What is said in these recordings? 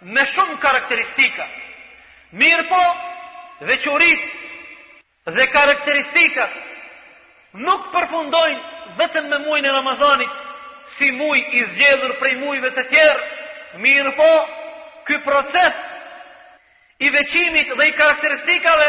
me shumë karakteristika. Mirëpo, veçoritë dhe karakteristikat nuk përfundojnë vetëm me muajin e Ramazanit si muaj i zgjedhur prej muajve të tjerë, mirëpo ky proces i veçimit dhe i karakteristikave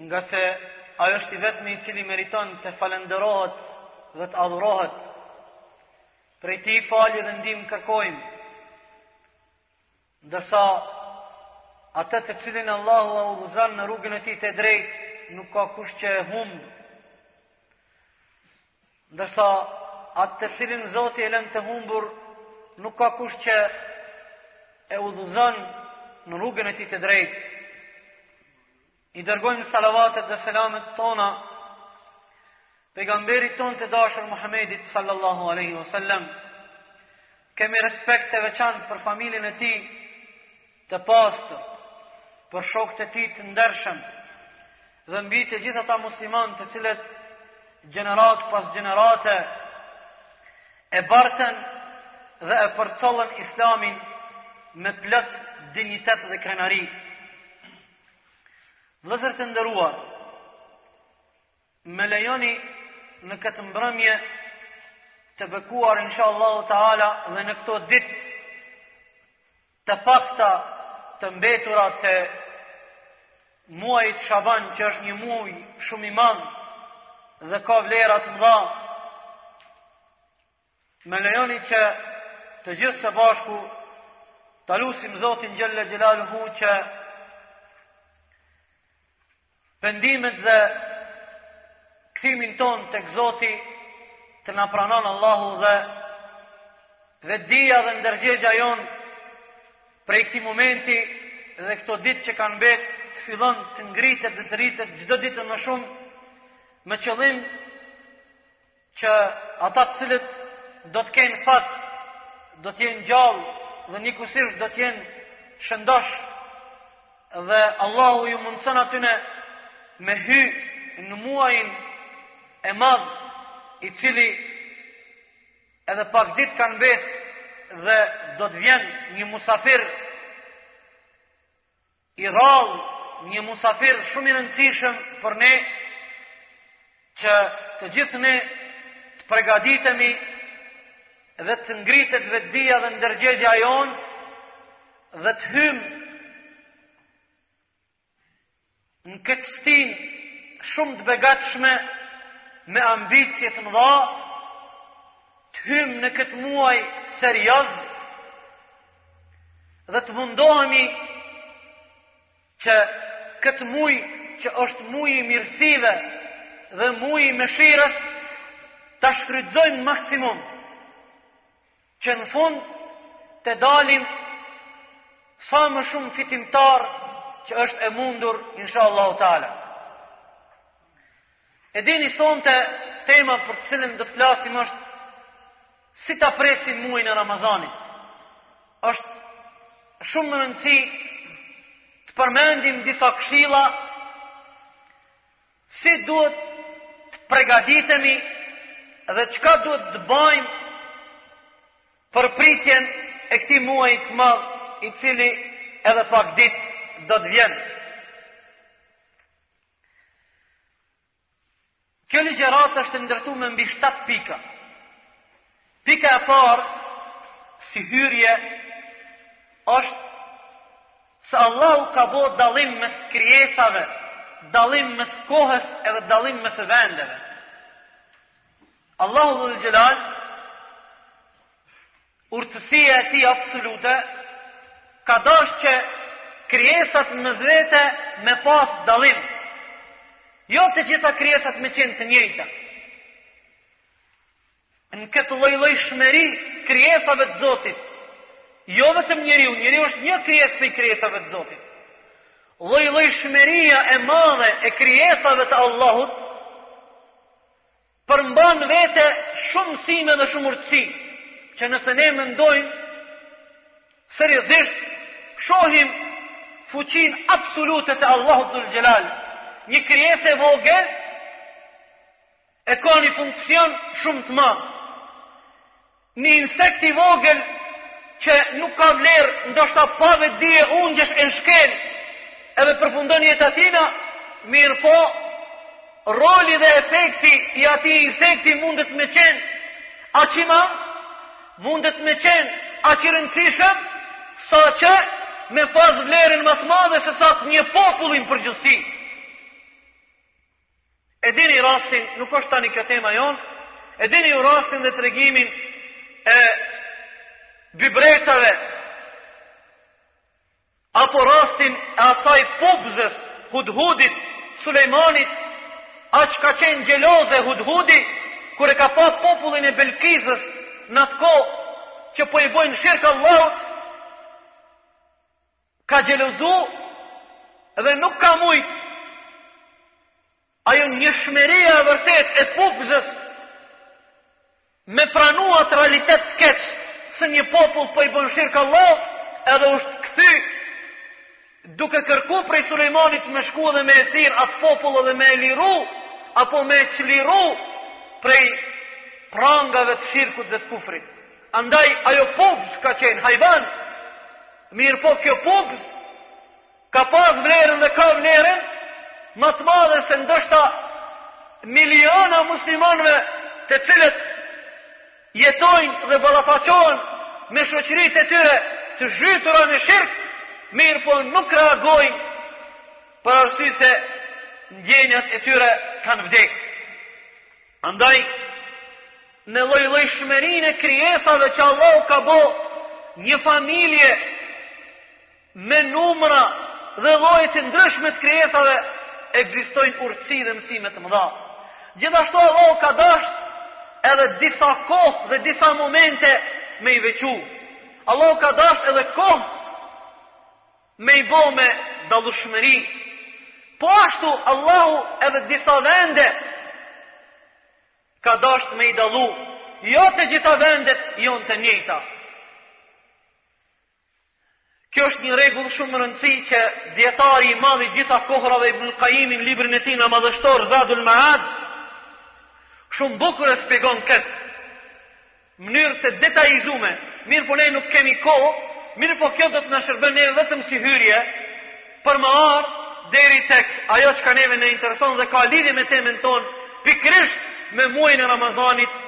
Ngase Ai është i vetmi i cili meriton të falenderohet dhe të adhurohet. Prej tij falje dhe ndihmë kërkojmë. Ndërsa, atë të cilin Allahu e udhëzon në rrugën e tij të drejtë, nuk ka kush që e humbë. Ndërsa atë të cilin Zoti e lën të humbur, nuk ka kush që e udhëzon në rrugën e tij të drejtë. I dërgojmë salavatet dhe selamet tona pejgamberit tonë të dashur Muhammedit sallallahu alaihi wasallam. Kemi respekt të veçantë për familjen e tij, të pastër për shokët e tij të ndershëm dhe mbi të gjithë ata muslimanë të cilët gjenerat pas gjenerate e bartën dhe e përcollën islamin me plot dignitet dhe krenari. Vëllezër të nderuar, më lejoni në këtë mbrëmje të bekuar insha Allah ta'ala dhe në këto ditë Të pakta të mbetura të muajit Shaban, që është një muaj shumë i madh dhe ka vlera të mëdha. Më lejoni që të gjithë së bashku ta lusim Zotin Xhelle Xhelaluhu që Pendimet dhe kthimin tonë tek Zoti të na pranon Allahu dhe vetëdija dhe ndërgjegjja jonë prej këtij momenti dhe këto ditë që kanë mbet të fillon të ngritet dhe të rritet çdo ditë më shumë me qëllim që ata të cilët do të kenë fat, do të jenë gjallë dhe njëkohësisht do të jenë shëndosh dhe Allahu ju mundson atyne me hy në muajin e madh i cili edhe pak ditë kanë mbet dhe do të vjen një musafir I rrallë, një musafir shumë i rëndësishëm për ne, që të gjithë ne të pregaditemi dhe të ngritet vetëdija dhe ndërgjegja jonë dhe të hymë në këtë stinë shumë të begatshme me ambicje të mëdha, të hymë në këtë muaj seriozë Dhe të mundohemi që këtë muj që është muj i mirësive dhe muj i mëshirës ta shfrytëzojmë maksimum që në fund të dalim sa më shumë fitimtarë që është e mundur inshallahu teala E dini sonte tema për të cilën do të flasim është si ta presim muajin e Ramazanit. Është shumë me rëndësi të përmendim disa këshilla si duhet të pregaditemi dhe çka duhet të bajmë për pritjen e këtij muaj të madh i cili edhe pak dit do të vjen. Kjo ligjeratë është ndërtume mbi 7 pika. Pika e parë si hyrje është se Allahu ka bo dallim mes krijesave, dallim mes kohës edhe dallim mes vendeve. Allahu dhul xhelal Urtësia e tij absolute ka dashtë që krijesat mes vete me pas dallim. Jo të gjitha krijesat me qenë të njëjta. Në këtë llojllojshmëri krijesave të Zotit, jo vetëm njeriu, njeriu është një krijesë prej krijesave të Zotit. Llojllojshmëria e madhe e krijesave të Allahut Përmban në vete shumë mësime dhe shumë urtësi, që nëse ne mendojmë seriozisht, shohim fuqinë absolute të Allahut dhul xhelal. Një krijesë e vogël e ka një funksion shumë të madh. Një insekt i vogël që nuk ka vlerë, ndoshta pa vetëdije ngjesh e shkel edhe përfundon jeta tina, mirëpo, roli dhe efekti i atij insekti mundet me qenë, aq i ma, mundet me qenë, aq i rëndësishëm, saqë me pas vlerën më të madhe se sa të një populli në përgjithësi. E dini rastin, nuk është tani kjo tema jonë, e dini ju rastin dhe tregimin e bubrrecave, apo rastin e asaj pupzës, hudhudit, Sulejmanit, aq ka qenë gjeloze hudhudi, kur e ka pa popullin e Belkizës në atë kohë që po i bojnë shirk Allahut, Ka xhelozu dhe nuk ka mujt ajo njëshmëria e vërtetë e pupëzës me pranu atë realitet të keq se një popull po i bon shirk Allahut edhe është kthy duke kërku prej Sulejmanit me shku dhe me e thirr atë popull dhe me e liru apo me e çliru prej prangave të shirkut dhe të kufrit. Andaj, ajo pupëz ka qenë hajvan, Mirëpo kjo pupëz ka pas vlerën dhe ka vlerën ma të madhe se ndoshta miliona muslimanëve të cilët jetojnë dhe ballafaqohen me shoqëritë e tyre të zhytura në shirk, mirëpo nuk reagojnë për arsye se ndjenjat e tyre kanë vdek. Andaj, në llojllojshmërinë e krijesave që Allahu ka bo një familje me numra dhe lloje të ndryshme të krijesave ekzistojnë urtësi dhe mësime të mëdha. Gjithashtu Allahu ka dasht edhe disa kohë dhe disa momente me i veçu. Allahu ka dasht edhe kohë me i bo me dallushmëri po ashtu Allahu edhe disa vende ka dasht me i dallu jo të gjitha vendet jonë të njëjta kjo është një rregull shumë me rëndësi që dijetari i madh i gjitha kohrave ibnul kajimi në librin e tij madhështor zadul maad shumë bukur e spjegon këtë mënyrë të detajizume, mirëpo ne nuk kemi kohë, mirëpo kjo do të na shërbejë neve vetëm si hyrje për me ardh deri tek ajo çka neve na intereson dhe ka lidhje me temën tonë, pikërisht me muajin e Ramazanit,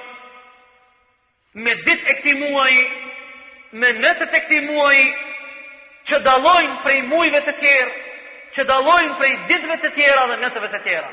me ditët e këtij muaji, me netët e këtij muaji që dallojnë prej muajve të tjerë, që dallojnë prej ditëve të tjera dhe netëve të tjera.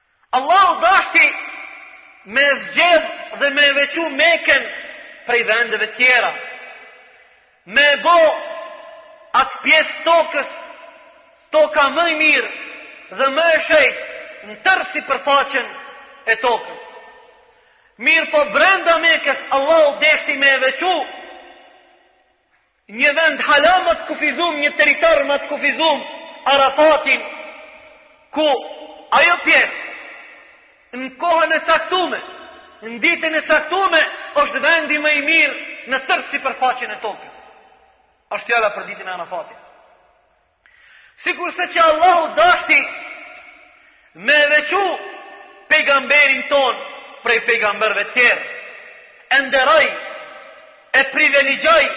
Allahu dashti me e zgjedh dhe me e veçu Mekën prej vendeve tjera. Me e bo atë pjesë tokës, toka më e mirë dhe më e shenjtë në tërë sipërfaqen e tokës. Mirëpo brenda Mekës, Allahu deshti me e veçu, Një vend hala ma të kufizum, një territor ma të kufizum, Arafatin, ku ajo pjesë në kohën e caktume, në ditën e caktume, është vendi më i mirë në tërë sipërfaqen e tokës. Është fjala për ditën e Arafatit. Sikurse që Allahu dashti me e veçu pejgamberin tonë prej pejgamberve tjerë, e nderoi, e privilegjoi,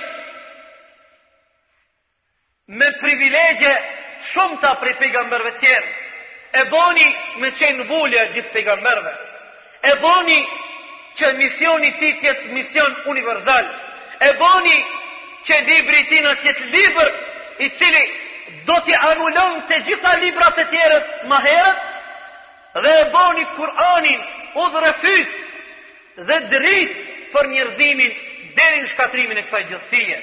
me privilegje t'shumta prej pejgamberve tjerë, e boni me qenë vulja gjithë pejgamberve. E boni që misioni i tij të jetë mision universal. E boni që libri i tina të jetë libër i cili do t'i anulojë të gjitha librat e tjerë t'mëhershëm dhe e boni Kur'anin udhërrëfys dhe dritë për njerëzimin deri në shkatërrimin e kësaj gjithësie.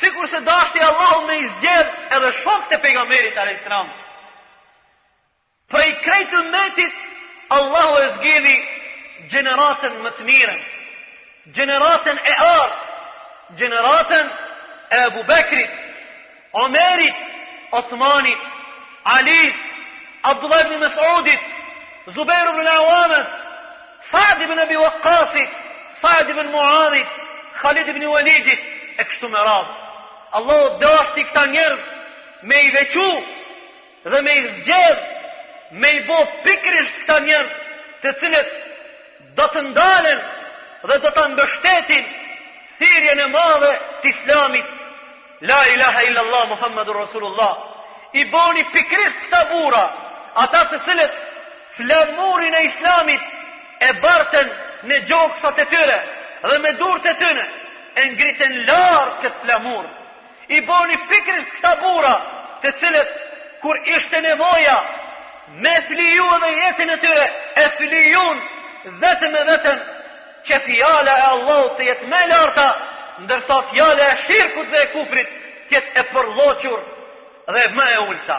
Sikur se dashti Allahu me i zgjedh edhe shokët e pejgamberit alayhis salam. Prej krejt ymmetit Allahu e zgjedhi gjeneratën më të mirën, gjeneratën e artë, gjeneratën e Ebu Bekrit, Omerit, Othmanit, Alis, Abdullah ibn Mesudit, Zubair ibn Awamit, Sa'd ibn Abi Waqqasit, Sa'd ibn Mu'adhit, Khalid ibn Walidit e kështu me radhë. Allahu dashti këta njerëz me i veçu dhe me i zgjedh me i bo pikërisht këta njerëz të cilët do të ndalen dhe do ta mbështetin thirrjen e madhe të islamit la ilaha illallah muhammadur rasulullah i boni pikërisht këta burra ata të cilët flamurin e islamit e bartën në gjoksat e tyre dhe me durt e tyre e ngritën lart këtë flamur I boni pikërisht këta burra, të cilët kur ishte nevoja me e fliju edhe jetën e tyre, e flijun vetëm e vetëm që fjala e Allahut të jetë më e larta, ndërsa fjala e shirkut dhe e kufrit të jetë e përlloçur dhe më e ulta.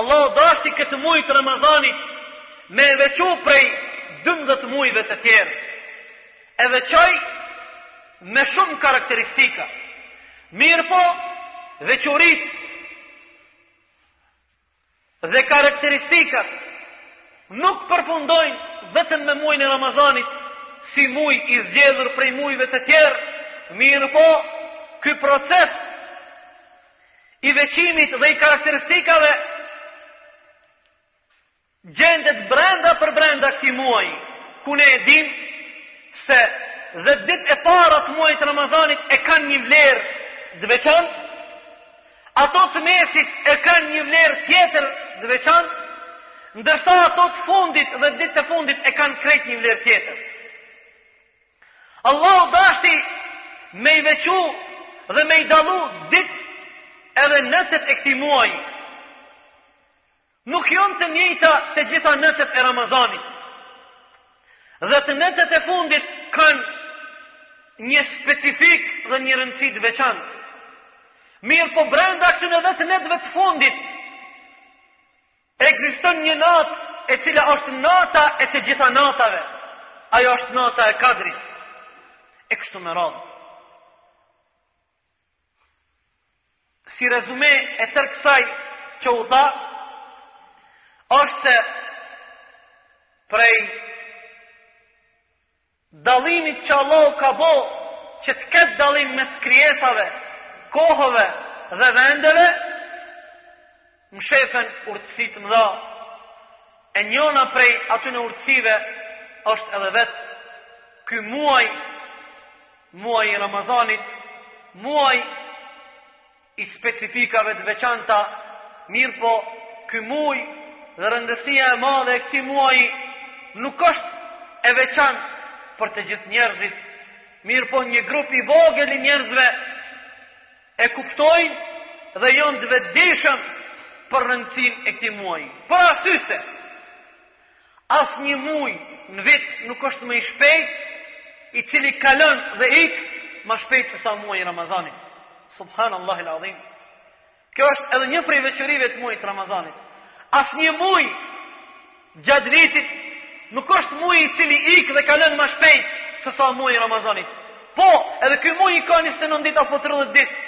Allahu dashti këtë muj të Ramazanit me e veçu prej 12 mujve të tjerë. E veçoi me shumë karakteristika. Mirëpo, veçuritë dhe karakteristikat nuk përfundojnë vetëm me mujin e Ramazanit si muj i zgjedhur prej mujve të tjerë, mirëpo, ky proces i veçimit dhe i karakteristikave gjendet brenda për brenda këtij muaji, ku ne e dim se dhet ditët e para t'muajit të Ramazanit e kanë një vlerë të veçantë, ato të mesit e kanë një vlerë tjetër të veçantë, ndërsa ato të fundit dhet ditët e fundit e kanë krejt një vlerë tjetër. Allahu dashti me i veçu dhe me i dallu ditët edhe netët e këtij muaj. Nuk jonë të njëjta të gjitha netët e Ramazanit. Dhjetë netët e fundit kanë një specifikë dhe një rëndësi të veçantë. Mirëpo brenda këtyne dhjetë netëve të fundit, Ekziston një natë e cila është nata e të gjitha netëve, ajo është nata e kadrit, e kështu me radhë. Si rezume e tërë kësaj që u tha, është se prej Dallimit që Allahu ka bo që të ketë dallim mes krijesave, kohëve dhe vendeve, mshefen urtësi të mëdha. E njona prej atyne urtësive është edhe vetë ky muaj, muaji i Ramazanit, muaj i specifikave të veçanta, mirëpo ky muaj dhe rëndësia e madhe e këtij muaji nuk është e veçantë për të gjithë njerëzit, mirëpo një grup i vogël i njerëzve e kuptojnë dhe jonë të vetëdijshëm për rëndësinë e këtij muaji. Për arsye se Asnjë muj në vit nuk është ma i shpejtë, i cili kalon dhe ik, ma shpejtë se sa muaj i Ramazanit. Subhanallahil Adhim. Kjo është edhe një prej veçorive të muajit të Ramazanit. Asnjë muj gjatë vitit nuk është muj i cili ik dhe kalon ma shpejt sesa muaji i Ramazanit. Po, edhe ky muj i ka 29 ditë apo 30 ditë.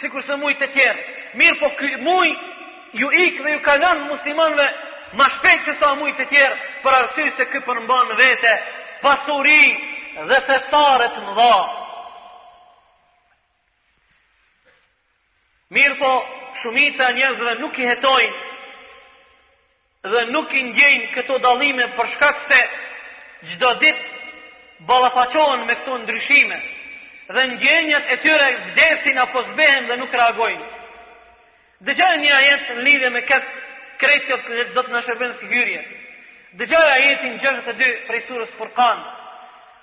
sikurse mujt e tjerë, mirëpo ky muj ju ik dhe ju kalon muslimanëve ma shpejt sesa mujt e tjerë, për arsye se ky përmban në vete pasuri dhe thesare të mëdha. Mirëpo shumica e njerëzve nuk i hetojnë dhe nuk i ndjejnë këto dallime për shkak se çdo ditë ballafaqohen me këto ndryshime dhe ndjenjat e tyre vdesin apo zbehen dhe nuk reagojnë. Dëgjoje një ajet në lidhje me këtë krejt kjo të do të na shërben si hyrje. Dëgjoje ajetin 62 prej surës Furqan.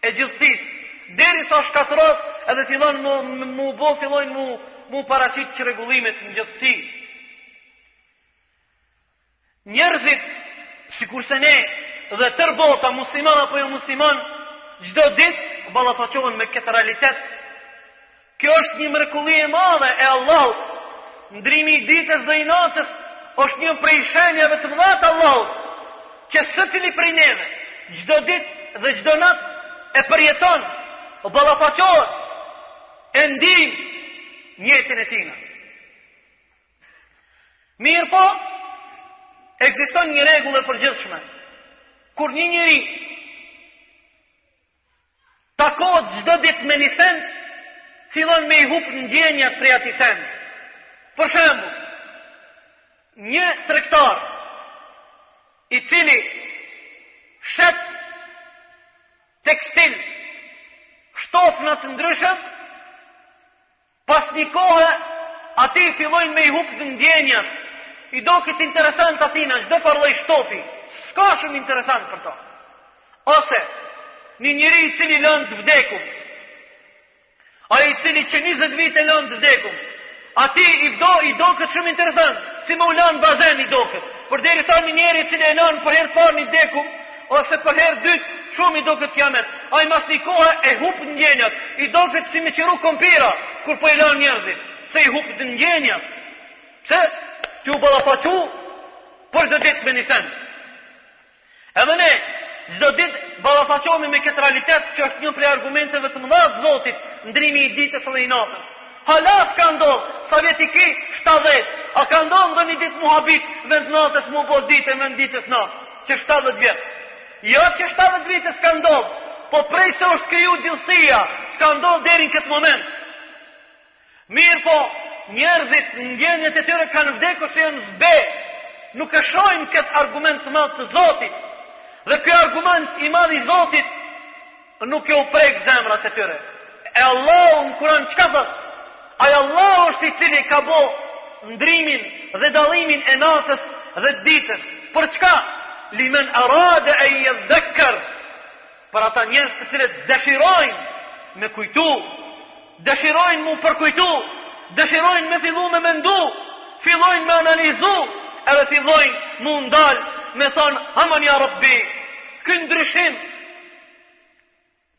e gjithësisë, derisa shkatrrohet edhe fillon mu bo fillojnë mu paraqit çrregullimet në gjithësi. Njerëzit sikurse ne dhe tër bota musliman apo jo musliman çdo ditë ballafaqohen me këtë realitet Kjo është një mrekulli e madhe e Allahut. Ndrimi i ditës dhe i natës është një prej shenjave të mëdha të Allahut, që secili prej neve çdo ditë dhe çdo natë e përjeton, ballafaqohet e ndin njetin e tina. Mirëpo, ekziston një rregull e përgjithshme. Kur një njeri Takohet çdo ditë me një send, fillon me i hup ndjenjat prej atij sendi. Për shembull, një tregtar i cili shet tekstil shtofa të ndryshëm Pas një kohe, atij fillojnë me i hup ndjenjat. I doket interesant atina çdo farë lloj shtofi. S'ka shumë interesant për to. Ose një njeri i cili lan të vdekur. Ai i cili që 20 vite lan të vdekur. Atij i vdo i doket shumë interesant, si me u la n'bazen i doket. Përderisa një njeri i cili e lan për herë parë një vdekun, Ose për herë dytë, shumë i doket kijamet. Ai mas një kohe e hup ndjenjat, i doket si me qëru kompira, kur po i lan njerëzit, se i hup ndjenjat. Pse? Tu u ballafaqu çdo ditë me një send. Edhe ne, çdo ditë ballafaqomi me këtë realitet që është një prej argumenteve të mëdha të Zotit, ndrimi i ditës dhe i natës. Hala s'ka ndodhë, sa vjet i ki, 70, a ka ndodhë ndonjë ditë mu habit, vend natës mu bo ditë e vend ditës natë. Që shtatëdhjetë vjet. Jo që shtatëdhjetë vite s'ka ndodhur, po prej se është kriju gjithësia, s'ka ndodhur deri në këtë moment. Mirëpo, njerëzit në ndjenjët e tyre kanë vdekur se janë zbe, nuk e shohin këtë argument të madh të Zotit. Dhe kjo argument i madhë i Zotit Nuk ju prek zemrat e tyre. E Allahu në Kur'an çka thot? Ai Allahu është i cili ka bo ndrimin dhe dallimin e natës dhe të ditës. Për çka? Limen arade en jedhekker. Për ata njerëz të cilët dëshirojnë me kujtu, dëshirojnë mu përkujtu, dëshirojnë me fillu me mendu, fillojnë me analizu, edhe fillojnë mu ndal me thonë, haman ja Rabbi, ky ndryshim,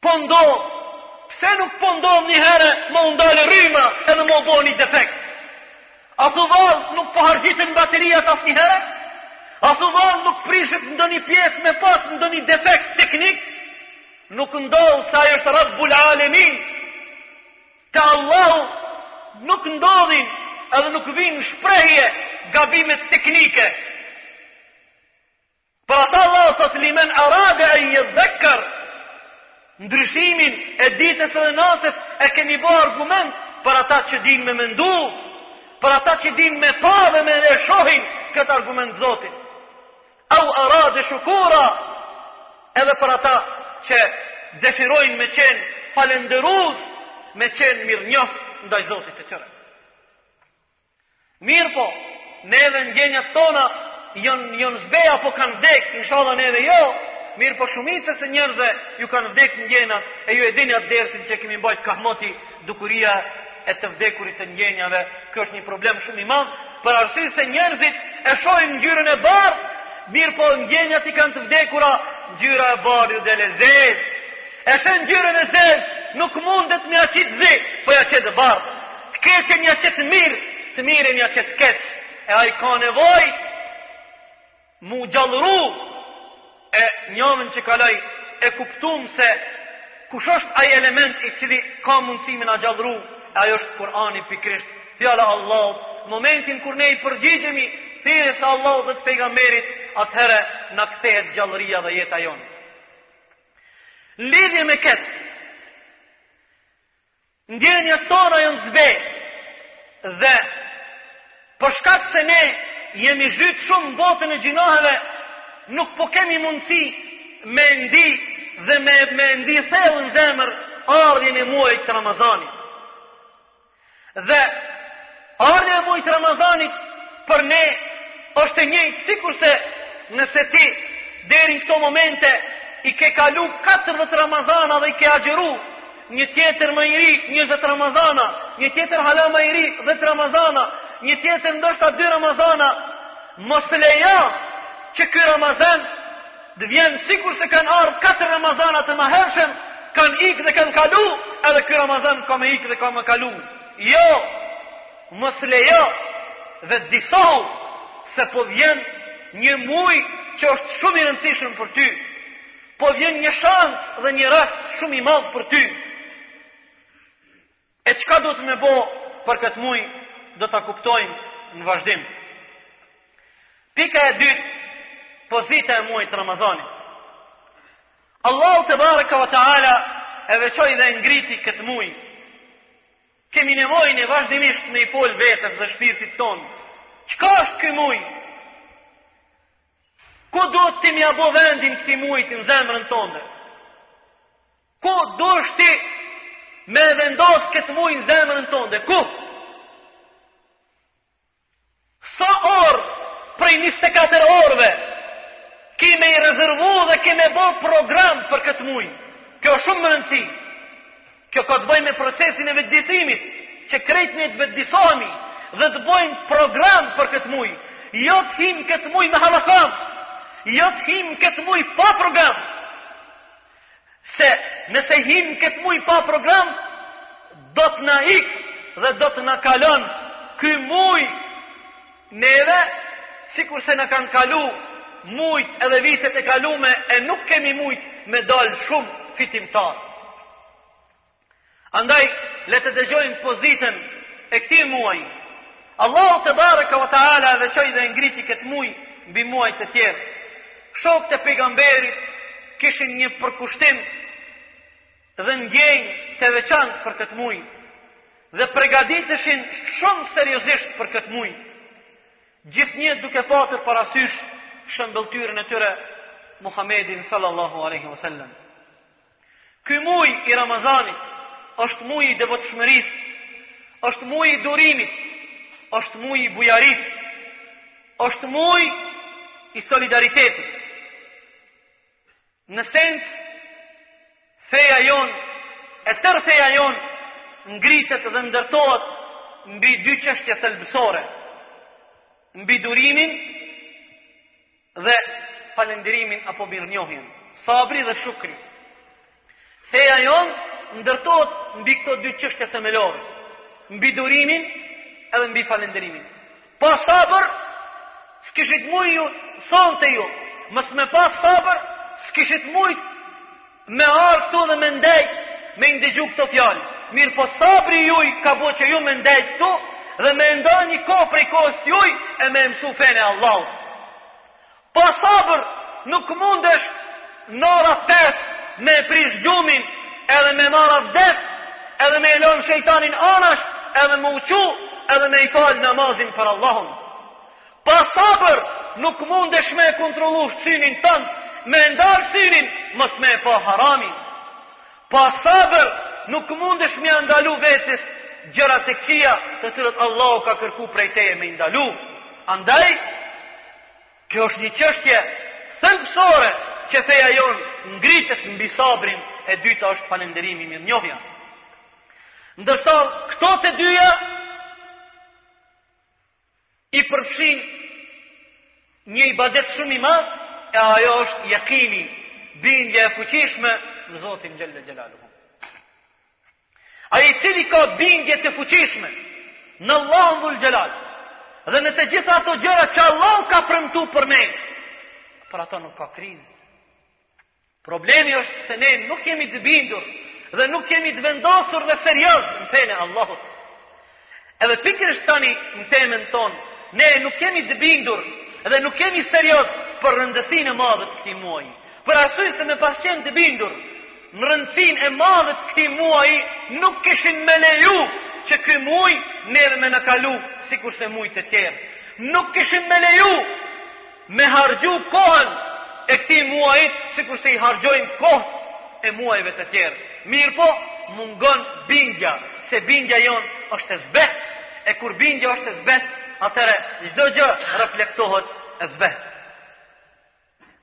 Po ndodh, pse nuk po ndodh një herë me u ndal rryma edhe me u bo një defekt? A thu vallë nuk po harxhiten bateriat asnjëherë? A thu vallë nuk prishet ndonjë pjesë me pas ndonjë defekt teknik? Nuk ndodh se ai është Rabbul alemin. Te Allahu nuk ndodhin edhe nuk vijnë n'shprehje gabimet teknike. Për ata Allahu thotë limen arade en jedhdhekker, ndryshimin e ditës dhe natës e kemi bo argument për ata që din me mendu, për ata që din me pa dhe me e shohin këtë argument zotin. Au arade shukura, edhe për ata që dëshirojnë me qenë falenderus, me qenë mirënjohës ndaj zotit të tyre. Mirëpo, neve ndjenjat tona janë janë zbe apo kanë vdek, inshallah neve jo, mirëpo shumicës e njerëzve ju kanë vdek ndjenjat e ju e dini atë dersin që kemi mbajt kahmoti dukuria e të vdekurit të ndjenjave, kjo është një problem shumë i madh, për arsye se njerëzit e shohin ngjyrën e bardhë, mirëpo ndjenjat i kanë të vdekura, ngjyra e bardhë ju del e zezë. E shohin ngjyrën e zezë, nuk mundet me ia qit zi, po ja qet bardhë. Të keqen ja qet të mirë, të mirën ja qet keq. E ai ka nevojë m'u gjallëru e javën që kaloi e kuptum se kush është ai element i cili ka mundësi me na gjallëru e ajo është Kurani pikrisht fjala Allahut momentin kur ne i përgjigjemi thirrjes së Allahut dhe të pejgamberit atëherë na kthehet gjallëria dhe jeta jonë lidhje me këtë Ndjenjat tona janë zbe dhe për shkak se ne jemi zhyt shumë në botën e gjynaheve, nuk po kemi mundësi me e ndi dhe me, me e ndi thellë në zemër ardhjën e muajt të Ramazanit. Dhe Ardhja e muajit Ramazanit për ne është e njëjtë sikurse nëse ti deri në këto momente i ke kalu 40 Ramazana dhe i ke agjëru një tjetër ma i ri 20 Ramazana, një tjetër hala ma i ri 10 Ramazana, një tjetër ndoshta 2 Ramazana, mos lejo që ky Ramazan të vjen sikurse kanë ardhë 4 Ramazana të mahershëm, kanë ikë dhe kanë kalu, edhe ky Ramazan ka me ikë dhe ka me kalu. Jo, mos lejo vetëdijesohu se po vjen një muaj që është shumë i rëndësishëm për ty. Po vjen një shans dhe një rast shumë i madh për ty. E çka duhet me bo për këtë muaj do ta kuptojmë në vazhdim. Pika e dytë, pozita e muajit Ramazanit. Allahu tebareke ve teala e veçoi dhe e ngriti këtë muaj. Kemi nevojë ne vazhdimisht me i fol vetes dhe shpirtit tonë. Çka është ky muaj? Ku duhet ti me ia bo vendin këtij muajt në zemrën tonë? Ku duhesh ti me e vendos këtë muaj në zemrën tonë? Ku? Sa orë prej njëzet e katër orëve ki me i rezervu dhe ki me bo program për këtë muj? Kjo është shumë me rëndësi. Kjo ka të bëjë me procesin e vetëdijsimit, që krejt ne të vetëdijsohemi dhe të bëjmë program për këtë muj. Jo të him këtë muj me halakam, jo të him këtë muj pa program. Se nëse him këtë muj pa program, do të na ikë dhe do të na kalon ky muj neve, sikurse na kanë kalu mujt edhe vitet e kalume e nuk kemi mujt me dalë shumë fitimtarë. Andaj, le të dëgjojmë pozitën e këtij muaji. Allahu tebareke ve teala e veçoi dhe e ngriti këtë muaj mbi muajt e tjerë. Shokët e pejgamberit kishin një përkushtim dhe ndjenjë të veçantë për këtë muaj dhe pregaditeshin shumë seriozisht për këtë muaj. Gjithnjë duke patur parasysh shëmbëltyrën e tyre Muhammedin sallallahu aleyhi wa sallam. Ky muaj i Ramazanit është muaji i devotshmërisë, është muaji i durimit, është muaji i bujarisë, është muaji i solidaritetit. Në esencë feja jonë, e tërë feja jonë ngritet dhe ndërtohet mbi dy çështje thelbësore. Mbi durimin dhe falënderimin apo mirënjohjen, sabri dhe shukri. Feja jonë ndërtohet mbi këto dy çështje themelore, mbi durimin edhe mbi falënderimin. Pa sabër, s'kishit mujt ju, sonte ju, mos me pas sabër, s'kishit mujt Me ardh këtu dhe me ndejt me i ndëgju këto fjalë. Mirëpo sabri juj ka bo që ju me ndejt këtu dhe me e nda një kohë prej kohës t'juj e me e mësu fenë e Allahut. Pa sabër nuk mundesh n'ora pesë me e prish gjumin edhe me marrë avdes edhe me e lënë shejtanin anash edhe me u çu edhe me i falë namazin për Allahun. Pa sabër nuk mundesh me e kontrollu synin tënd, me e ndal synin mos me e pa haramin. Pa sabër nuk mundesh me ia ndalu vetes gjërat e këqija, të cilat Allahu ka kërku prej teje me i ndalu. Andaj, kjo është një çështje thelbësore që feja jonë ngritet mbi sabrin, e dyta është falënderimi, mirënjohja. Ndërsa këto të dyja I përfshin një ibadet shumë i madh, e ajo është jakini, bindja e fuqishme në Zotin Xhelle Xhelaluhu. Ai i cili ka bindje të fuqishme në Allahun dhul Xhelal, dhe në të gjitha ato gjëra që Allahu ka premtu për ne, për ato nuk ka krizë. Problemi është se ne nuk jemi të bindur dhe nuk jemi të vendosur dhe seriozë në fenë e Allahut. Edhe pikërisht tani në temën tonë, ne nuk jemi të bindur dhe nuk jemi seriozë për rëndësinë e madhe të këtij muaji. Për arsye se me pas qenë të bindur në rëndësinë e madhe të këtij muaji, nuk kishim me leju që ky muaj neve me na kalu sikurse muajt e tjerë. Nuk kishim me leju Me harxhu kohën e këtij muaji sikurse i harxhojmë kohët e muajve të tjerë. Mirëpo mungon bindja, se bindja jonë është e zbehtë, e kur bindja është e zbehtë, atëherë çdo gjë reflektohet e zbehtë.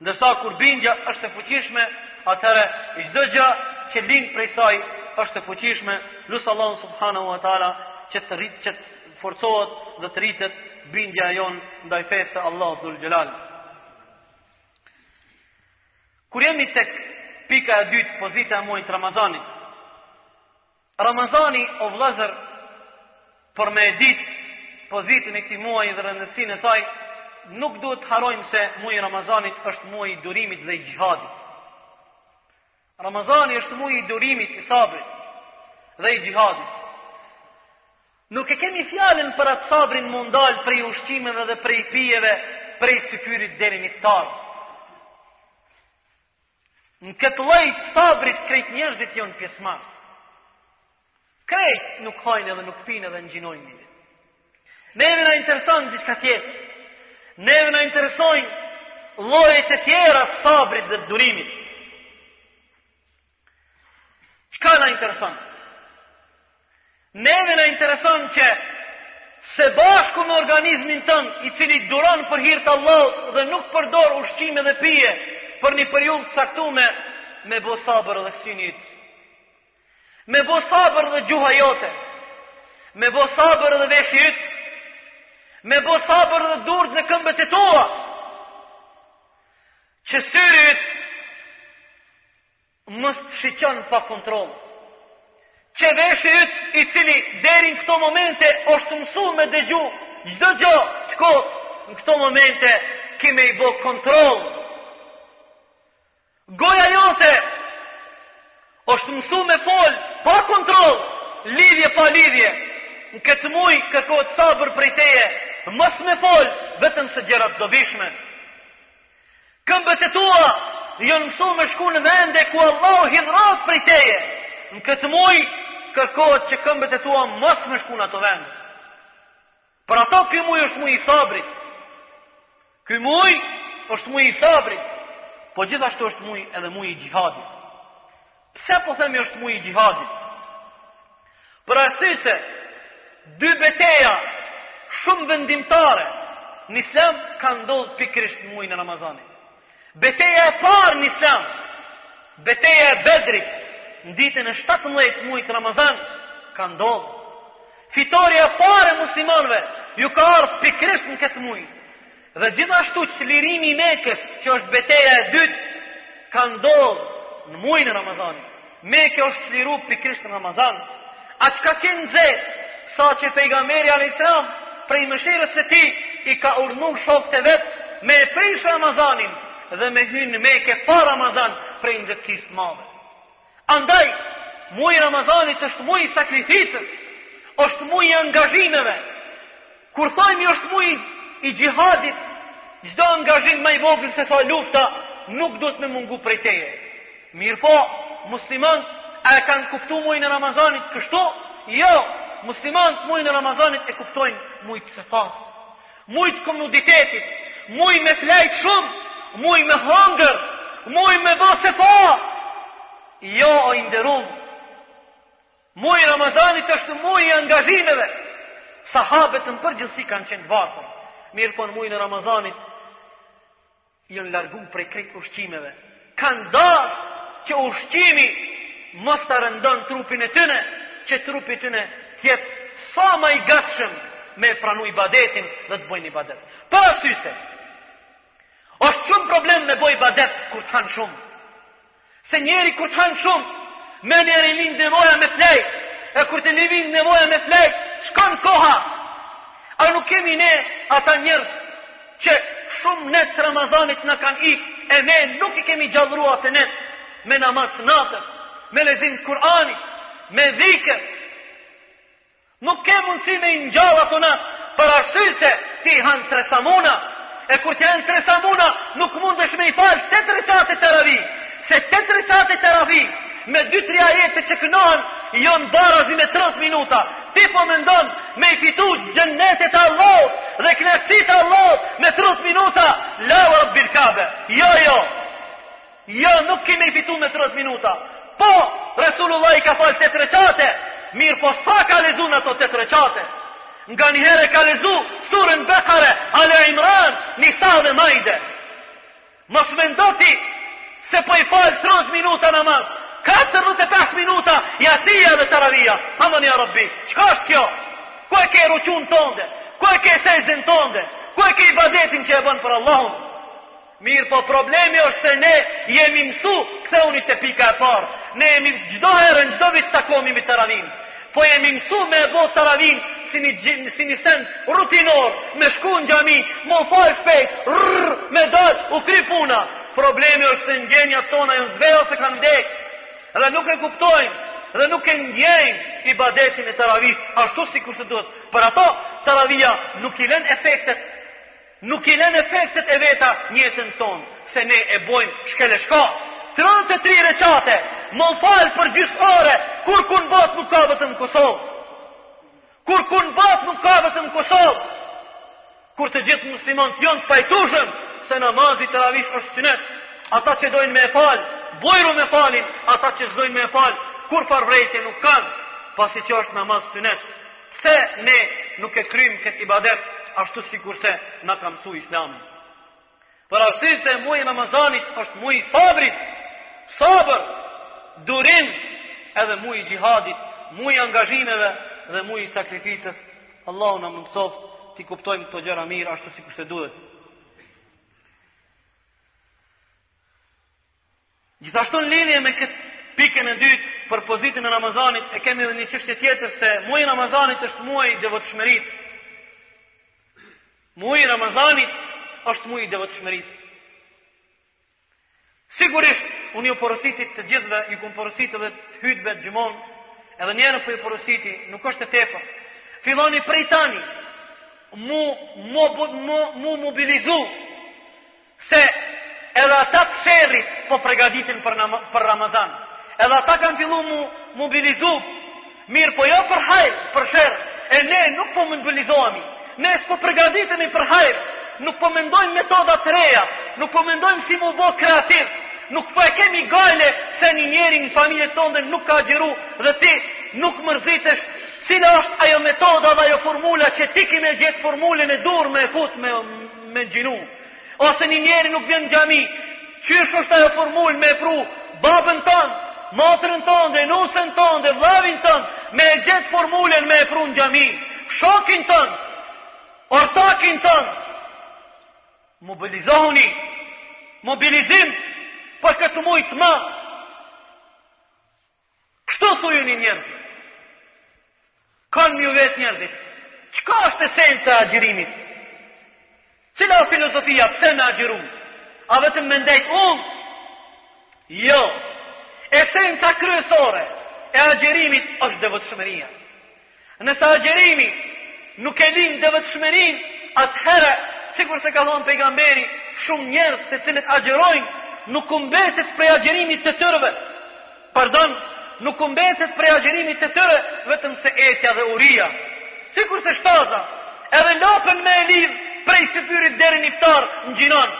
Ndërsa kur bindja është e fuqishme, atëherë çdo gjë që lind prej saj është e fuqishme, lus Allahun subhanahu wa taala që të rrit që forcohet dhe të rritet bindja jonë ndaj fesë së Allahut dhul xhelal. Kur jemi tek pika e dytë, pozita e muajit të Ramazanit. Ramazani o vëllazër për me e ditë pozitën e këtij muaji dhe rëndësinë e saj, nuk duhet të harrojmë se muaji i Ramazanit është muaji i durimit dhe i xhihadit. Ramazani është muaj i durimit, i sabrit dhe i xhihadit. Nuk e kemi fjalën për atë sabrin m'u ndal prej ushqimeve dhe prej pijeve, prej syfyrit deri në iftar. Në këtë lloj të sabrit krejt njerëzit janë pjesëmarrës. Krejt nuk hajnë edhe nuk pinë edhe agjinojnë. Neve na intereson diçka tjetër. Neve na interesojnë llojet e tjera të sabrit dhe të durimit. Çka na intereson? Neve na intereson që së bashku me organizmin tonë, i cili duron për hirë të Allahut dhe nuk përdor ushqime dhe pije për një periudhë të caktuar me bo sabër dhe syni yt Me bo sabër dhe gjuha jote, me bo sabër dhe veshi yt, me bo sabër dhe durët dhe këmbët e tua, që syri yt mos të shiqon pa kontroll, që veshi yt i cili deri në këto momente është mësu me dëgju çdo gjo të kotë në këto momente ki me i bo kontroll, Goja jote është mësu me fol pa kontroll, lidhje pa lidhje. N'këtë muj kërkohet sabër prej teje, mos me fol vetëm se gjëra të dobishme. Këmbët e tua janë mësu me shku në vende ku Allahu hidhrohet prej teje. Në këtë muj kërkohet që këmbët e tua mos me shku në ato vende. Për ato ky muaj është muaj i sabrit. Ky muaj është muaj i sabrit, po gjithashtu është edhe muaj i xhihadit. Pse po themi është muaj i xhihadit? Për arsye se dy beteja shumë vendimtare në Islam kanë ndodhur pikërisht në muajin e Ramazanit. Beteja e parë në Islam, Beteja e Bedrit, në ditën e 17 të muajit Ramazan ka ndodhur. Fitorja e parë e muslimanëve ju ka ardhur pikërisht në këtë muaj. Dhe gjithashtu çlirimi i Mekës, që është beteja e dytë, ka ndodhur në muajin e Ramazanit. Meka është çliru pikërisht në Ramazan. Aq ka qenë nxeht, sa që pejgamberi a.s. prej mëshirës së tij i ka urdhnu shokët e vet me e prish Ramazanin dhe me hy në Mekë pa Ramazan prej nxehtësisë të madhe. Andaj, muaji i Ramazanit është muaj i sakrificës, është muaj i angazhimeve, Kur thojmë është muji i xhihadit, çdo angazhim më i vogël se sa lufta nuk duhet me mungu prej teje. Mirpo, muslimanët a e kanë kuptuar muajin e Ramazanit kështu? Jo, muslimanët muajin e Ramazanit e kuptojnë muaj të sefas, muaj të komoditetit, muaj me flejt shumë, muaj me hëngër, muaj me bë sefa. Jo, o i nderum, Muaji i Ramazanit është muaji i angazhimeve. Sahabët në përgjithësi kanë qenë të varfër, mirëpo në muajin e Ramazanit janë larguar prej krejt ushqimeve. Kanë dashur që ushqimi mos ta rëndojë trupin e tyre, që trupi i tyre të jetë sa më i gatshëm me pranu ibadetin dhe të bëjnë ibadet. Për arsye se është shumë problem me bo ibadet kur të han shumë. Se njeri kur të han shumë, menjëherë i lind nevoja me flejtë, e kur të lind nevoja me flejtë, shkon koha. A nuk kemi ne ata njerëz që shumë net të Ramazanit na kanë ikë, e ne nuk i kemi gjallëru ato net me namaz të natës, me lexim të Kur'anit, me dhikër. Nuk ke mundësi me i ngjall ato net për arsye se ti i han tre samuna, e kur ti han tre samuna nuk mundesh me i fal tetë rekate teravi, se tetë rekate teravi me dy tri ajete që këndohen janë barazi me tridhjetë minuta, ti po mendon me i fitu xhennetet e Allahut dhe kënaqësitë e Allahut me tridhjetë minuta, la ue rabbil kabe, jo jo. Jo, nuk kemi me fitu me tridhjetë minuta. Po, Resulullahi i ka falë tetë rekate, mirëpo sa ka lezu në ato tetë rekate. Nga njëherë e ka lezu surën Bekare, Ale Imran, Nisa dhe Majde. Mos mendoni se po i falë tridhjetë minuta namaz, 45 minuta jacija dhe taravija. Haman ja rabbi, qka është kjo? Ku e ke rukun tonde? Ku e ke sexhden tonde? Ku e ke ibadetin që e bënë për Allahun? Mirëpo problemi është se ne jemi mësu, ktheuni te pika e parë, ne jemi çdo herë në çdo vit takohemi me Taravin. Po jemi mësu me e bo Taravin si një gji, si një sen rutinor, me shku në xhami, mo fal shpejt, rrr, me dal, u kri puna. Problemi është se ndjenjat tona janë zbe ose kanë vdek. Dhe nuk e kuptojmë, dhe nuk e ndjejmë ibadetin e Taravis ashtu sikur se duhet. Për ato Taravia nuk i lën efektet Nuk i lënë efektet e veta n'jetën tonë, se ne e bojmë shkeleshka, tridhjetë e tri rekate, me u falë për gjysmë ore, kurrkun n'botë nuk ka vetëm në Kosovë. Kurrkun n'botë nuk ka vetëm në Kosovë. Kur të gjithë muslimanët janë të pajtueshëm se namazi i teravisë është synet, ata që dojnë me e falë, bujrum e falin, ata që s'dojnë me e falë, kurrfarë vërejtje nuk kanë, pasi që është namaz synet. Pse ne nuk e kryjmë këtë ibadet ashtu sikurse na ka mësu islami? Për arsye se muaj i Ramazanit është muaj i sabrit, sabër, durim, edhe muaj i xhihadit, muaj i angazhimeve dhe muaj i sakrificës. Allahu na mundësoftë t'i kuptojmë këto gjëra mirë ashtu sikur se duhet. Gjithashtu në lidhje me këtë pikën e dytë për pozitën e Ramazanit, e kemi edhe një çështje tjetër se muaji i Ramazanit është muaji i devotshmërisë. Muaji i Ramazanit është muaji i devotshmërisë. Sigurisht, unë ju porositi të gjithëve, ju kumë porositi edhe te hytbet e xhumas, edhe njëherë po ju porositi, nuk është e tepër. Filloni prej tani, mu, mu, mu, mu mobilizu, Se edhe ata të sherrit po pregaditen për, për Ramazan. Edhe ata kanë filluar mu mobilizu. Mirëpo jo për hajr, për sherr. E ne nuk po mobilizohemi. Ne s'po pregaditemi për hajr. Nuk po mendojmë metoda të reja, nuk po mendojmë si mu bë kreativ. Nuk po e kemi gajle se një njeri në familjen tonde nuk agjëron dhe ti nuk mërzitesh cila është ajo metoda dhe ajo formula që ti ki me gjet formulën e duhur me e fut me, me agjinu. Ose një njeri nuk vjen në xhami, qysh është ajo formulë me e pru babën tonë, motrën tonë dhe nusën tonë dhe vllavin tonë, me e gjet formulën me e pru në xhami, shokin tonë, ortakin tonë, mobilizohuni, mobilizim për këtë muj t'madh, Kështu thujuni njerëzve. Kanë me ju vet njerëzit. Çka është esenca e agjerimit? Cila osht filozofia pse me agjeru? A vetëm me ndejt unë? Jo. Esenca kryesore e agjerimit është devotshmëria. Nëse agjërimi nuk e lind devotshmërinë, atëherë, sikurse ka thënë pejgamberi, shumë njerëz të cilët agjërojnë nuk u mbetet prej agjërimit të tyreve. Pardon, nuk u mbetet prej agjërimit të tyre vetëm se etja dhe uria. Sikurse shtaza, edhe lopën me e lidh prej syfyrit deri në iftar ngjinon.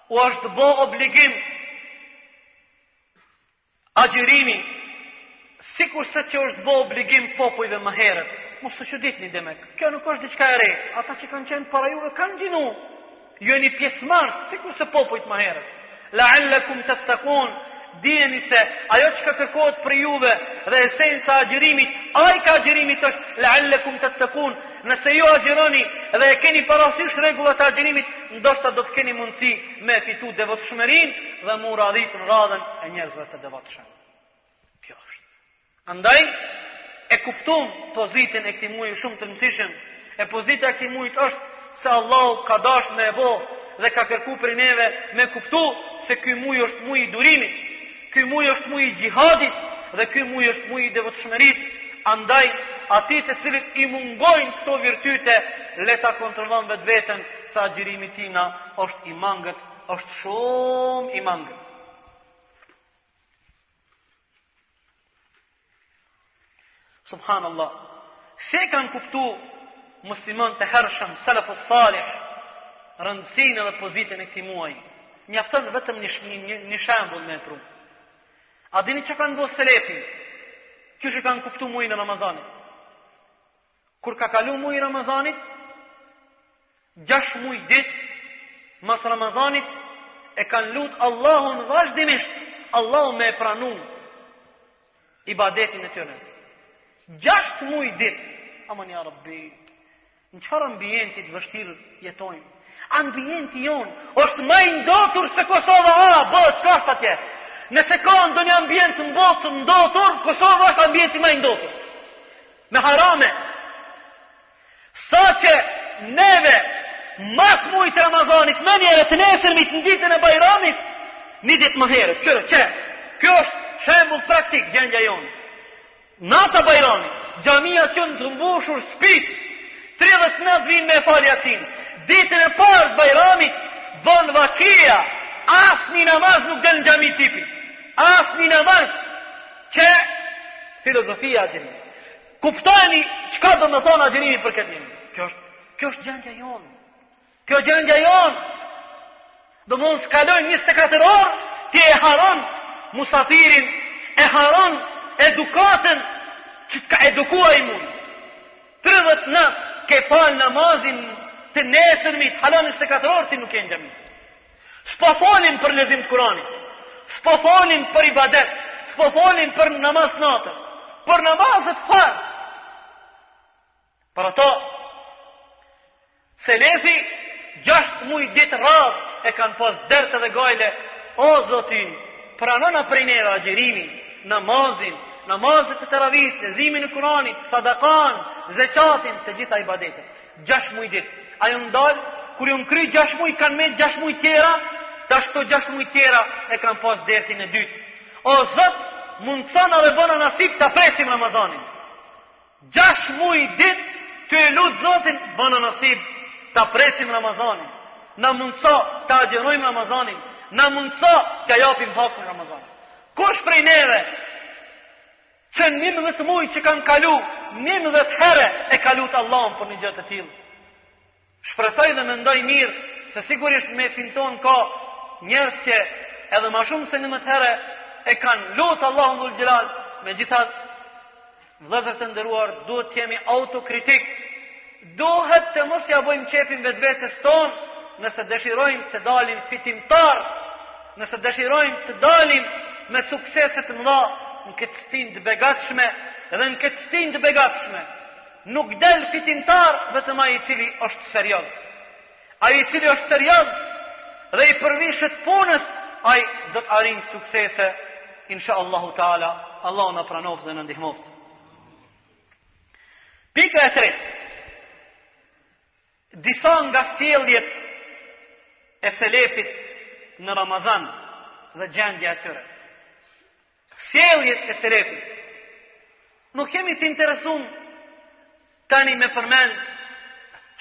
U është bo obligim agjërimi, sikurse që është bo obligim popujve më herët. Mos u çuditni demek, kjo nuk është diçka e re. Ata që kanë qenë para juve kanë ngjinu, ju jeni pjesëmarrës, sikurse popujt më herët. La'allakum tattaqun, Dijeni se ajo çka kërkohet prej juve dhe esenca e agjërimit, ajka e agjërimit është la'allakum tattaqun, nëse ju agjëroni dhe e keni parasysh rregullat e agjërimit, ndoshta do të keni mundësi me fitu devotshmërinë dhe m'u radhit në radhën e njerëzve të devotshëm. Andaj, e kuptum pozitën e këtij muaji shumë të rëndësishëm, e pozita e këtij muajit është se Allahu ka dasht me e bo dhe ka kërku prej neve me kuptu se ky muaj është muaj i durimit, ky muaj është muaj i xhihadit dhe ky muaj është muaj i devotshmërisë, andaj atij të cilit i mungojnë këto virtyte, le ta kontrollon vetveten se agjërimi tina është i mangët, është shumë i mangët. Subhanallah. Si e kanë kuptu muslimont e hershëm, selefus salih, rëndësinë edhe pozitën e këtij muaj. Mjafton vetëm një, një, një, një shembull me e pru. A dini çka kanë bo selefi? Qysh e kanë kuptu muajin e Ramazanit? Kur ka kalu muji i Ramazanit, gjasht muj dit, mas Ramazanit, e kanë lut Allahun vazhdimisht, Allahu me e pranu ibadetin e tyne. Gjasht muj dit, aman ja Rabbi, në çfarë ambienti t'vështirë jetojmë, ambienti jonë, është ma i ndotur se Kosova, a, bo çka asht atje, nëse ka ndonjë ambient në botë ndotur, Kosova është ambienti ma i ndotur. Me harame. Saqë neve mas mujit të Ramazanit, menjëherë të nesërmit në ditën e Bajramit, një ditë më herët, qe, qe, kjo është shembul praktik, gjendja jonë. Nata Bajramit, xhamia t'jon t'mbushur shpit, 30 net vinë me fal jacinë, ditën e parë të Bajramit, bën vaki, asnjë namaz nuk del në xhami tipi, asnjë namaz, Qe filozofia e agjerimit. Kuptojeni çka do me thonë agjerimi për këtë njeri. Kjo është, kjo është gjendja jonë. Kjo është gjendja jonë. Do me thonë s'kalojnë 24 orë, ti e harron musafirin, e harron edukatën që të ka edukua ni muj. 30 net ke falë namazin të nesërmit, kalon 24 orë ti nuk je në xhami. S'po folim për lexim të Kuranit, s'po folim për ibadet, s'po folim për namaz natës, për namazet farz. Për ato, selefi, gjashtë muj ditë radhë, e kanë pas dert edhe gajle, o Zot, pranona prej neve agjerimin, namazin, namazet e teravisë, leximin e Kuranit, sadakan, zekatin, të gjitha ibadetet. Gjashtë muj dit a janë ndal kur janë kry gjashtë muj kan met gjashtë muj tjera tash këto gjashtë muj tjera e kan pas dertin e dyt o zot mundsona dhe bëna nasip ta presim ramazanin gjashtë muj dit ty e lut zotin bëna nasip ta presim ramazanin na mundso ta agjerojmë ramazanin na mundso ta japim hakun ramazanin kush prej neve Se njëmbëdhjetë muaj që kanë kalu, njëmbëdhjetë herë e ka lutë Allahun për një gjë të tillë. Shpresoj dhe mendoj mirë se sigurisht në mesin tonë ka njerëz që edhe më shumë se njëmbëdhjetë herë e kanë lutë Allahun dhul xhelal, megjithatë vëllezër të nderuar, duhet të jemi autokritik Duhet të mos ia bëjmë qefin vetvetes tonë, nëse dëshirojmë të dalim fitimtar, nëse dëshirojmë të dalim me suksese të mëdha në këtë stinë të begatshme dhe në këtë stinë të begatshme. Nuk del fitimtar vetëm ai i cili është serioz. Ai i cili është serioz dhe i përvishet punës, ai do të arrijë suksese inshallahu teala. Allahu na pranoftë dhe na ndihmoftë. Pika e tretë. Disa nga sjelljet e selefit në Ramazan dhe gjendja e tyre. Sjelljet e selefit. Nuk jemi të interesum tani me përmend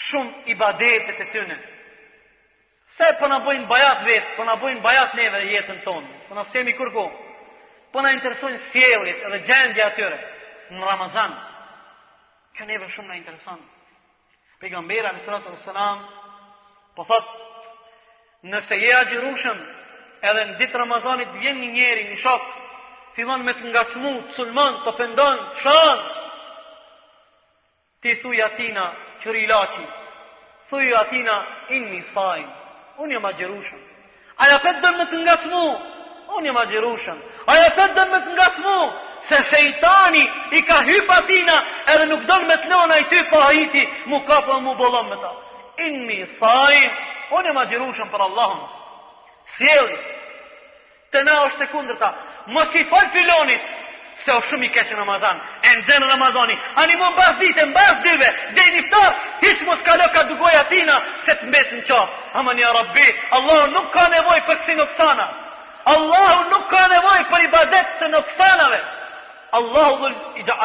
shumë ibadetet e tyne. Se po na bojnë bajat vetë, po na bojnë bajat neve jetën tonë, po na semi kurgo, po na interesojnë sjelljet edhe gjendja e tyre, në Ramazan, kjo neve shumë na intereson. Pejgamberi alejhi salatu ve selam, po thot, nëse je agjerushëm, edhe në ditë t'Ramazanit vjen një njeri, një shok, fillon me të ngacmu, të sulmon, të ofendon, të shan, Ti thuj atina qe ilaçi thuj atina inni saim un jam agjerushëm a ai apet don me të ngacmu un jam agjerushëm a ai apet don me të ngacmu se shejtani i ka hyp atina edhe nuk don me të lon ai ty pa hy ti m'u kap e m'u bo llom me ta inni saim un jam agjerushëm për Allahun sjell Te na është e kundërta. Mos i fol filonit se osht shumë i keq në Ramazan. E nxen Ramazani. Ani mo mbas dite, mbas dyve, deri në iftar, hiç mos kalo ka dugoja atina se të mbet në qafë. Aman ja Rabbi, Allahu nuk ka nevojë për kësi noksani. Allahu nuk ka nevojë për ibadet të noksanave. Allahu...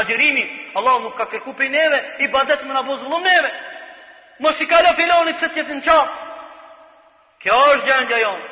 agjërimi, Allahu nuk ka kërku pi neve, ibadet me na bo zullum neve. Mos i kalo filonit se të jet në qafë. Kjo është gjendja jonë.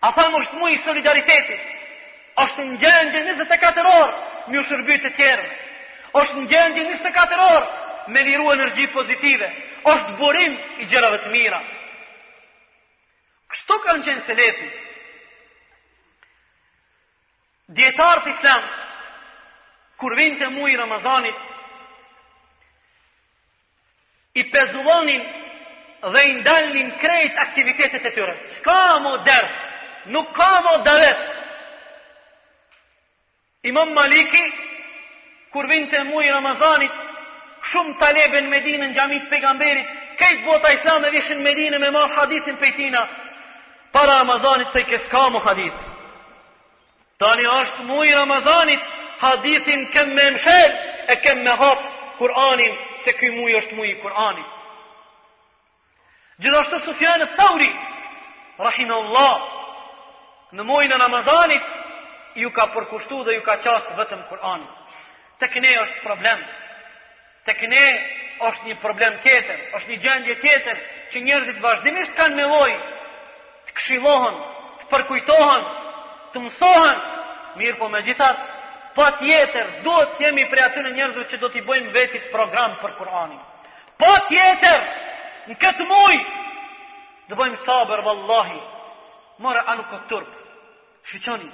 A thamë është muj i solidaritetit, është në gjendje 24 orë m'ju shërby të tjerë, është në gjendje 24 orë me liru energji pozitive, është burim i gjërave të mira. Kështu kanë qenë selefi. Dijetarët islam, kur vinte muji i Ramazanit, I pezullonin dhe i ndalnin krejt aktivitetet e tyre. S'ka mo ders, nuk ka mo ders. Imam Maliki, kur vinte muji i Ramazanit, shumë talebe në Medine, në xhami t'Pejgamberit, krejt bota islame vishin n'Medine me marrë hadithin pej tina, para Ramazanit thojke s'ka mo hadith. Tani është muji i Ramazanit, hadithin kem me mshel, e kem me hap Kur'anin, se ky muj është muji i Kur'anit. Gjithashtu Sufjan eth-Theuri, rahimehullah, në mujin e Ramazanit, ju ka përkushtu dhe ju ka qasë vetëm Kur'anit. Tek ne është problem. Tek ne është një problem tjetër, është një gjendje tjetër që njerëzit vazhdimisht kanë nevojë të këshillohen, të përkujtohen, të mësohen, mirëpo megjithatë, patjetër, duhet të jemi prej atyne njerëzve që do t'i bëjmë vetit program për Kur'anin. Patjetër, në këtë muj, do bëjmë sabër, vallahi, more a nuk a turp, shikjoni,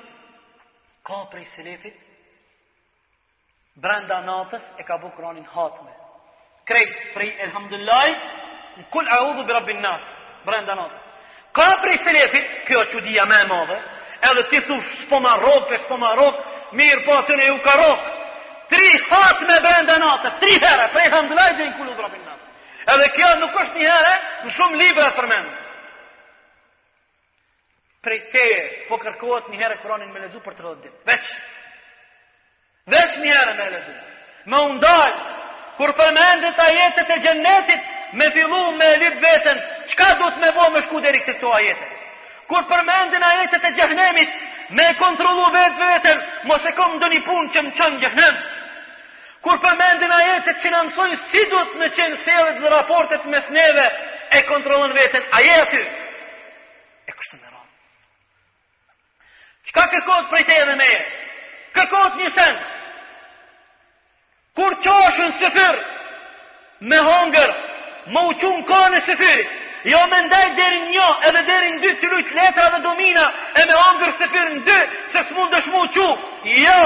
ka prej selefit, Brenda natës e ka bo Kur'anin hatme. Krejt prej Elhamdulilahi në Kul eudhu bi rabbin-nas, brenda natës. Ka prej selefit, kjo çudia ma e madhe, edhe ti thu s'po ma rrok, e s'po ma rrok, mirëpo atyne ju ka rrok. Tri hatme brenda natës, tri herë, prej Elhamdulilahi deri në Kul eudhu bi rabbin-nas. Edhe kjo nuk është një herë, në shumë libra të përmenë. Prej teje po kërkohet një herë Kur'anin me lexu për 30 ditë. Veç. Veç një herë me lexu. Me u ndal kur përmenden ajetet e xhennetit, me fillu me lyp veten, çka duhet me bo me shku deri te këto ajete. Kur përmendin ajetet e xhehnemit, me kontrollu vetveten, mos e kam ndonjë punë që më çon në xhehnem. Kur përmenden ajetet që na mësojnë si duhet me qenë sjelljet dhe raportet mes neve, e kontrollon veten a je aty? E kështu me radhë. Çka kërkohet prej teje dhe meje? Kërkohet një send. Kur çohesh në syfyr, Me hongër, me u çu në kohën e syfyrit, jo me ndejt deri në njo edhe deri në dy tu lujt letra dhe domina e me hongër syfyr në dy se s'mundesh m'u çu, jo,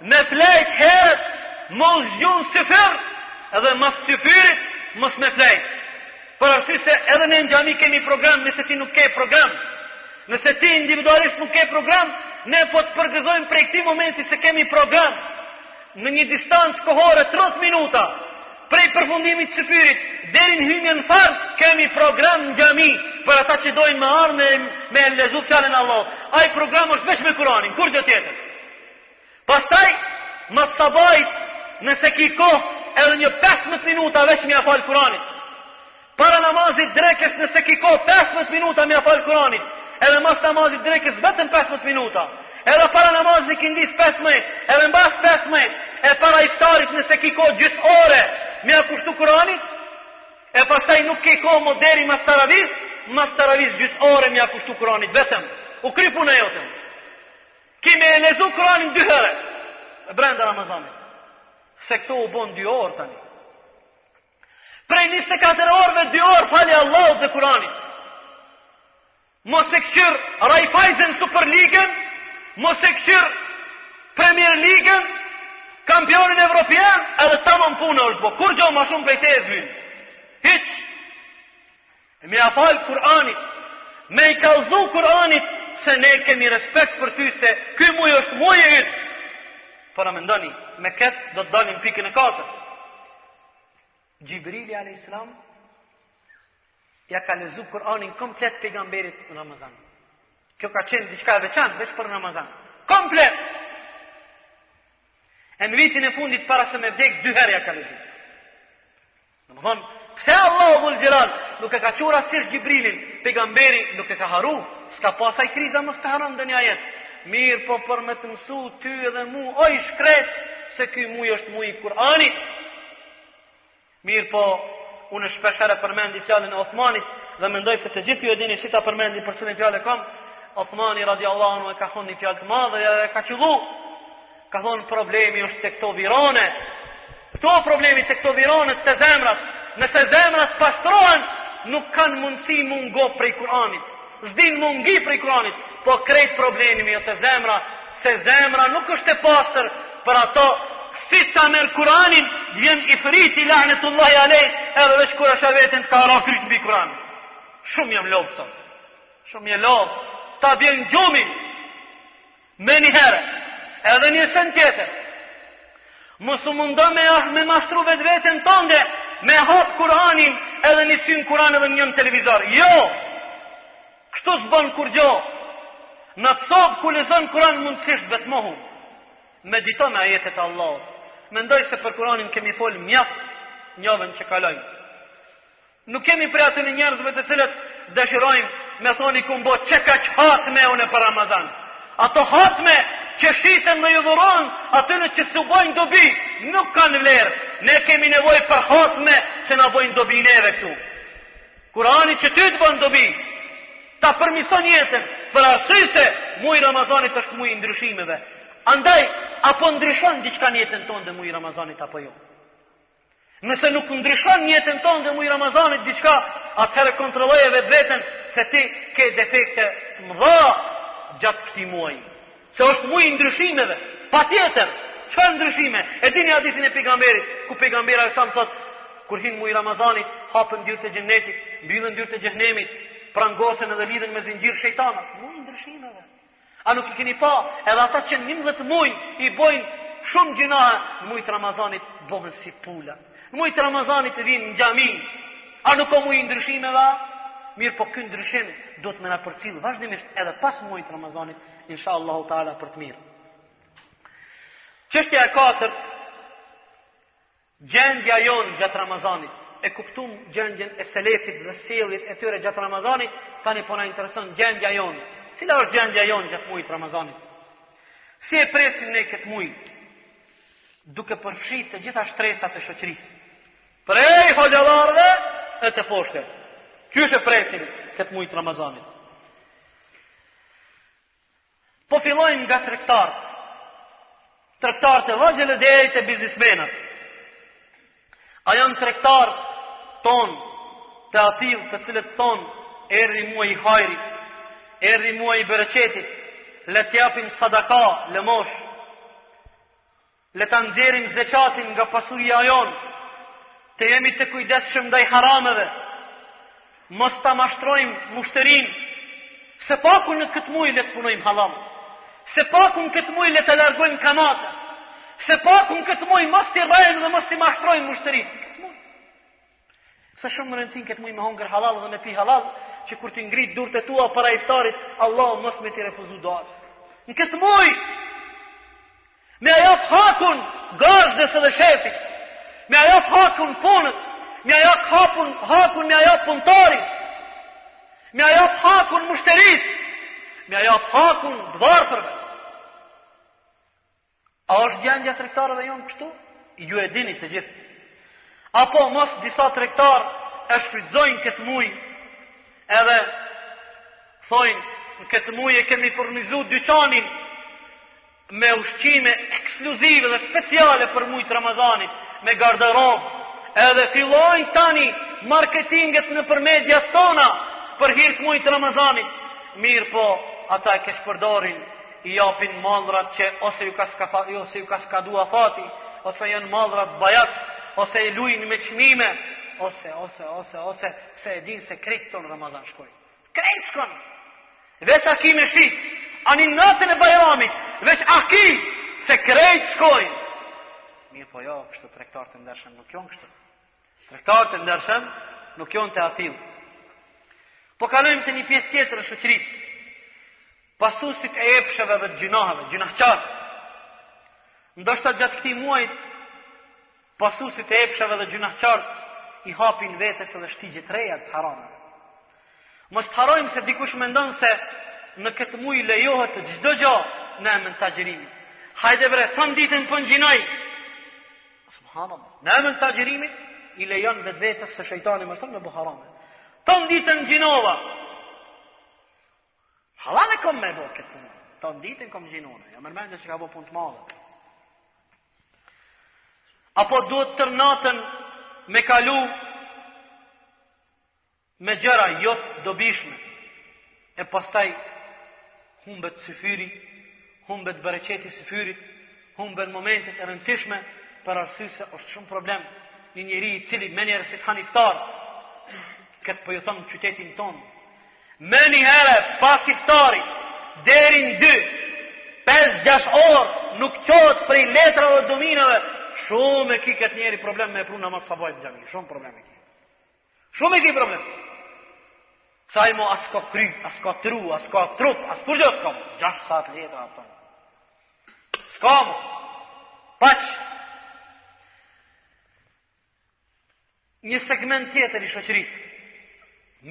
me flejt herët, me u zgju në syfyr edhe mas syfyrit mos me flejt. Për arsye se edhe ne në xhami kemi program, nëse ti nuk ke program, nëse ti individualisht nuk ke program, ne po të përgëzojmë prej këtij momenti se kemi program. Në një distancë kohore tridhjetë minuta prej përfundimit të syfyrit deri në hyrjen në farz, kemi program në xhami për ata që dojnë me ardhë me e lezu fjalën e Allahut. Ai program është veç me Kur'anin, kurgjë tjetër. Pastaj mas sabahit, nëse ki kohë, edhe një 15 minuta veç me ia fal Kur'anit. Para namazit drekës nëse ki kohë 15 minuta me ia fal Kur'anit, edhe mas namazit drekës vetëm 15 minuta. Edhe para namazit ikindisë 15, edhe mbas 15, e para iftarit nëse ki kohë gjys ore me ia kushtu Kur'anit, e pastaj nuk ki kohë mo deri mas taravis, mas taravis gjys ore me ia kushtu Kur'anit vetëm. U kry puna jote. Ki me e lezu Kur'anin dy herë. Brenda Ramazanit. Se këto u bon dy orë tani. Prej 24 orëve 2 orë falja Allahut dhe Kuranit. Mos e kqyr Raiffeisen Super Ligën, mos e kqyr Premier Ligën, kampionin evropian, edhe tamam puna është bo. Kurgjo ma shumë prej teje s'vyn? Hiç. Me ja fal Kur'anit, me i kallxu Kur'anit se ne kemi respekt për ty se ky muj është muj i yt. Po a mendoni, me kët do të dalim n'pikën e katër. Xhibrili alejhis selam ja ka lexu Kur'anin komplet pejgamberit në Ramazan. Kjo ka qenë diçka e veçantë veç për Ramazan. Komplet. E në vitin e fundit para se me vdek dy herë ja ka lexu. Do me thonë, pse Allahu dhul xhelal nuk e ka çuar asnjëherë Xhibrilin, pejgamberi nuk e ka harru, s'ka pas ai kriza mos ta harron ndonjë ajet. Mirëpo për me të mësu ty edhe mu, o i shkret, se ky muj është muj i Kur'anit. Mirëpo, unë shpeshherë përmendi fjalën e Othmanit dhe mendoj se të gjithë ju e dini si ta përmendi për cilën fjalë e kam. Othmani radiallahu anhu e ka thonë një fjalë të madhe dhe e ka qëllu Ka thonë problemi është te këto virone, këto problemi te këto virone te zemrat, nëse zemrat pastrohen, nuk kanë mundësi m'u ngo prej Kur'anit, s'din m'u ngi prej Kur'anit, po krejt problemi jo te zemra, se zemra nuk është e pastër për ato si ta merr Kur'anin, vjen ifriti la'netullahi alejh, edhe veç kur e sheh veten ta ka ra kryt mbi Kur'an. Shumë jam lodhë, sot. Shumë jam lodhë. Ta bjen gjumin. Menjëherë, edhe një sen tjetër, mos u mundo me, me mashtru vetveten tonde, me hapë kuranin edhe një sy në kuran edhe një në televizor. Jo! Kështu s'bon kurgjo. Në sobë ku lexon kuran mundësisht vetëmohu. Medito me ajetet e Allahut. Mendoj se për kuranin kemi folë mjaft n'javën që kaloi. Nuk jemi prej atyne njerëzve të cilët dëshirojmë me thoni kum bo qe kaq hatme une për Ramazan. Ato hatme që shiten dhe ju dhuron atyne që s'u bojnë dobi nuk kanë vlerë. Ne kemi nevojë për hatme që na bojnë dobi neve këtu. Kurani që ty të bon dobi, ta përmison jetën për arsy se muj Ramazanit është muj i ndryshimeve. Andaj, a po ndryshon diçka n'jetën tonde muj Ramazanit apo jo. Nëse nuk ndryshon n'jetën tonde muj Ramazanit diçka, atëherë kontrolloje vetveten se ti ke defekte të mëdha gjatë këtij muaj. Se është muj i ndryshimeve, patjetër, çfarë ndryshime? E dini hadithin e pegamberit, ku pegamberi alejhi selam thotë, kur hin muj Ramazanit, hapen dyrt e xhennetit, mbyllen dyrt e xhehnemit, prangosen edhe lidhen me zinxhirë shejtanët. Muj i ndryshimeve. A nuk i keni pa edhe ata që njëmbëdhjetë muj i bojnë shumë gjynahe, në muj të Ramazanit bohen si pula. Në muj të Ramazanit vijnë në xhami. A nuk o muj i ndryshimeve a? Mirëpo ky ndryshim duhet me na përcilë vazhdimisht edhe pas mujt Ramazanit, insha Allahu ta'ala për të mirë. Çështja e katërt, Gjendja jonë gjatë Ramazanit. E kuptuam gjendjen e selefit dhe sjelljet e tyre gjatë Ramazanit, tani po na intereson gjendja jonë. Cila është gjendja jonë gjatë muajit të Ramazanit? Si e presim ne këtë muaj? Duke përfshirë të gjitha shtresat e shoqërisë. Prej hoxhallarëve e te poshtë. Qysh e presim këtë muaj të Ramazanit? Po fillojmë nga tregtarët. Tregtarët e vogël e deri te biznesmenët. A janë tregtarët tanë të atillë të cilët thonë erdhi muaj i hajrit, erdhi muaj i bereqetit, le të japim sadaka, lëmoshë. Le ta nxjerrim zekatin nga pasuria jonë, të jemi të kujdesshëm ndaj harameve, mos ta mashtrojmë mushterin, se paku në këtë mujë le të punojmë hallall, se paku në këtë mujë le ta largojmë kamatën, se paku në këtë mujë mos ta rrejmë dhe mos ta mashtrojmë mushterin. Sa shumë rëndësi në këtë mujë me hongër hallall dhe me pi hallall, që kur t'i ngrit durt e tua para iftarit, Allahu mos me t'i refuzu duat. Në këtë mujë, me ja dhan hakun gazdës dhe shefit, me ja dhan hakun punës, me ja dhan hakun, hakun me ja dhan punëtorit, me ja dhan hakun mushterisë, me ja dhan hakun të vartërve. A është gjendja e tregtarëve jonë kështu? Ju e dini të gjithë. Apo mos disa tregtar e shfrytëzojnë këtë muaj edhe thonë në këtë muaj e kemi furnizu dyqanin me ushqime ekskluzive dhe speciale për mujt e Ramazanit, me garderobë, edhe fillojnë tani marketinget nëpër media tona për hir të mujt të Ramazanit. Mirëpo, ata e keqpërdorin i japin mallrat që ose ju ka skapa, jo, ose ju ka skadu afati, ose janë mallrat bajat, ose i lujnë me çmime, ose ose ose ose se e din se krejt ton Ramazanin shkojnë. Krejt shkojnë. Veç a ki me shit, ani natën e Bajramit, veç a ki se krejt shkojnë. Mirëpo jo, kështu tregtarët e ndershëm nuk janë kështu. Tregtarët e ndershëm, nuk jon të atillë. Po kalojmë te një pjesë tjetër e shoqërisë. Pasusit e epsheve dhe të gjynaheve, gjynahqarët. Ndoshta gjatë këtij muaji pasusit e epsheve dhe gjynahqarët i hapin vetes edhe shtigje të reja të harameve. Mos të harrojmë se dikush mendon se në këtë muj lejohet çdo gjë në emën të agjërimit. Hajde bre, thon ditën po ngjinoj. Subhanallah. Në emën të agjërimit i lejon vetvetes se shejtani mashtron me bo harame. Thon ditën ngjinova. Hallall e kom me bo këtë punë. Thon ditën kom ngjinu une. Ja merr mendja që ka bo punë të madhe. Apo duhet tërë natën me kalu me gjëra jo të dobishme e pastaj humbet syfyri, humbet bereqeti i syfyrit, humben momentet e rëndësishme për arsye se është shumë problem një njeri i cili menjëherë si të han iftar, këtë po e thom në qytetin tonë, menjëherë pas iftarit, deri në dy, 5-6 orë nuk çohet prej letrave, dominave, shumë e ki këtë njeri problem me e pru në namaz t'sabahit në xhami, shumë problem e ki. Shumë e ki problem. Se ai mo as ka kry, as ka tru, as ka trup, as kurgjo s'ka mo. Gjashtë sahat letra a përnë. S'ka mo. Paq. Një segment tjetër i shoqërisë.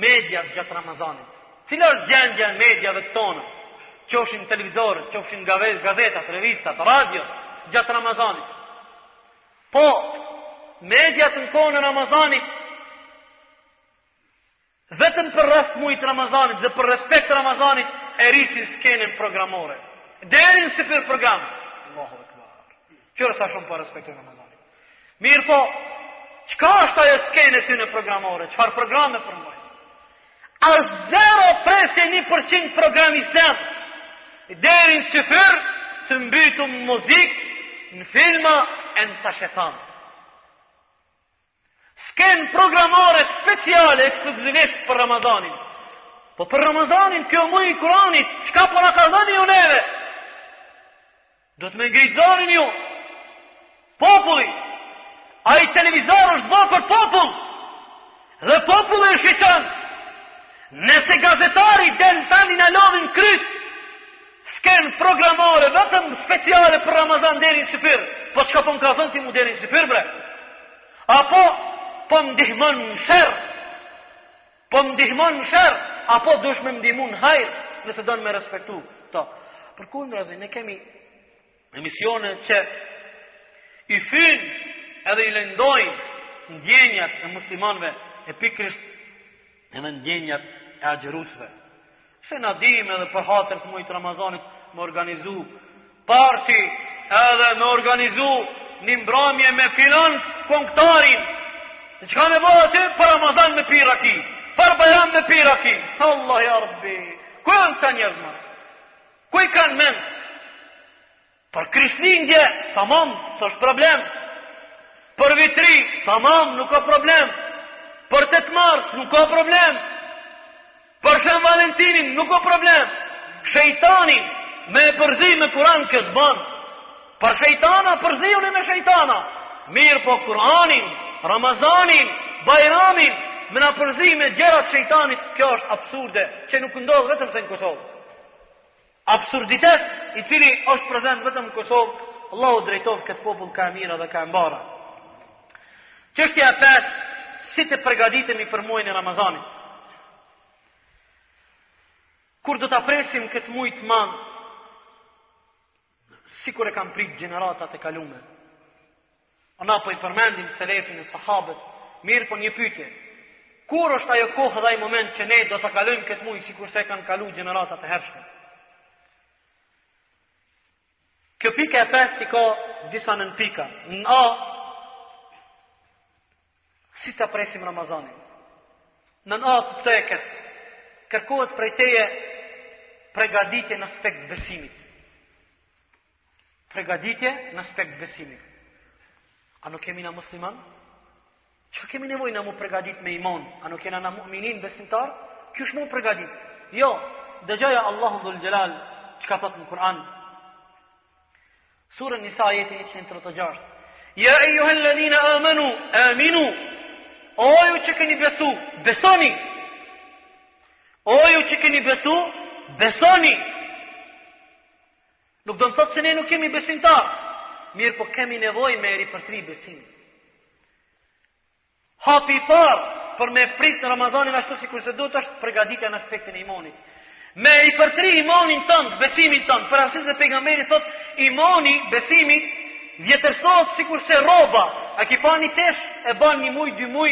Mediat gjatë Ramazanit. Cila është gjendja e mediave të tona? Qofshin televizorët, qofshin gazetat, revistat, radiot gjatë Ramazanit. Po, mediat në kohën e Ramazanit, vetëm për rast t'mujit të Ramazanit dhe për respekt të Ramazanit, e rrisin skemën programore. Deri në syfyr program. Allahu ekber. Kqyre sa shumë po e respektojnë Ramazanin. Mirëpo, çka është ajo skemë e tyne programore? Çfarë programe përmajnë? As zero presje një për qind program islam deri në syfyr të mbytun në muzikë në filma e në thashethëna skemë programore speciale ekskluzivisht për Ramazanin po për Ramazanin që o muj i Kuranit çka po na kallxoni ju neve Duhet me ngritë zonin ju, populli, ai televizor është bo për popull, dhe populli e shiqon, nëse gazetari del tani na lodhin kryt, skemë programore, vetëm speciale për Ramazan deri në syfyr, po çka po më kallxon ti mu deri në syfyr, bre, apo po më ndihmon në sherr, Po më ndihmon në sherr apo duhesh me më ndihmu në hajr, nëse don me respektu këto. Përkundrazi ne kemi emisione që i fyn edhe i lëndojnë ndjenjat e muslimanëve e pikërisht edhe ndjenjat e agjërusve. Se na dimë edhe për hatër të mujit Ramazanit me organizu parti edhe me organizu një mbramje me filan kongtarin. Çka me bo aty, për Ramazan me pi raki, për Bajram me pi raki. Allahu ja Rabbi, ku janë këta njerëz ma? Ku i kanë mend? Për Krishtlindje, tamam, s'është problem. Për Vit t'Ri, tamam, nuk ka problem. Për 8 Mars, nuk ka problem. Për Shën Valentinin, nuk ka problem. Shejtanin me e përzi me Kur'an kjo s'ban. Për shejtana përziuni me shejtana. Mirëpo Kur'anin, Ramazanin, Bajramin, me na përzi me gjërat shejtanit, kjo është absurde, që nuk ndodh vetëm se në Kosovë. Absurditet i cili është prezent vetëm në Kosovë, Allahu drejtoft këtë popull ka e mira dhe ka e mbara. Çështja e pesë, si të përgaditemi për muajin e Ramazanit? Kur do ta presim këtë muaj të madh? Sikur e kanë prit gjeneratat e kalume. A na po i përmendim selefin e sahabët, mirëpo një pyetje. Kur është ajo kohë dhe ai moment që ne do ta kalojmë këtë muaj sikurse kanë kalu gjeneratat e hershme? Kjo pika e pestë i ka disa nënpika. Nën A, si ta presim Ramazanin? Nën A, kuptoje këtë, kërkohet prej teje pregaditje në aspekt t'besimit. Pregaditje në aspekt t'besimit. A nuk jemi na musliman? Çka kemi nevojë na m'u pregadit me iman? A nuk jena na mu'minin besimtarë? Qysh m'u pregadit? Jo, dëgjoje Allahun dhul xhelal, çka thot në Kur'an? Surja Nisa ajeti 136. Ja ejjuhel-ledhine amenu, aminu, o ju që keni besu, besoni, o ju që keni besu, besoni, Nuk do të thotë se ne nuk jemi besimtarë, mirëpo kemi nevojë me e ripërtri besimin. Hapi i parë për me e prit Ramazanin ashtu sikurse duhet është përgatitja në aspektin e imonit. Me e ripërtri imonin tënd, besimin tënd, për arsye se Pejgamberi thot, imoni, besimi, vjetërsohet sikurse rroba, a ki pa një teshë, e ban një muj, dy muj,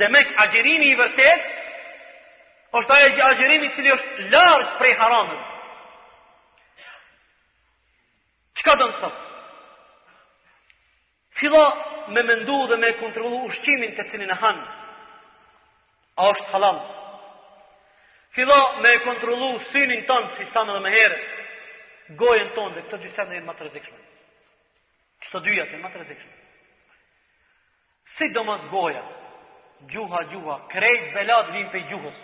Demek agjërimi i vërtetë është ai agjërim i cili është larg prej haramit. Çka do të thotë? Fillo me mendu dhe me e kontrollu ushqimin të cilin e han. A është hallall? Fillo me e kontrollu synin tond, siç thamë edhe ma herët, gojën tonde dhe këto dy sende ma të rrezikshme. Këto dyjat ma të rrezikshme. Sidomos goja, gjuha, gjuha, krejt belat vijnë prej gjuhës.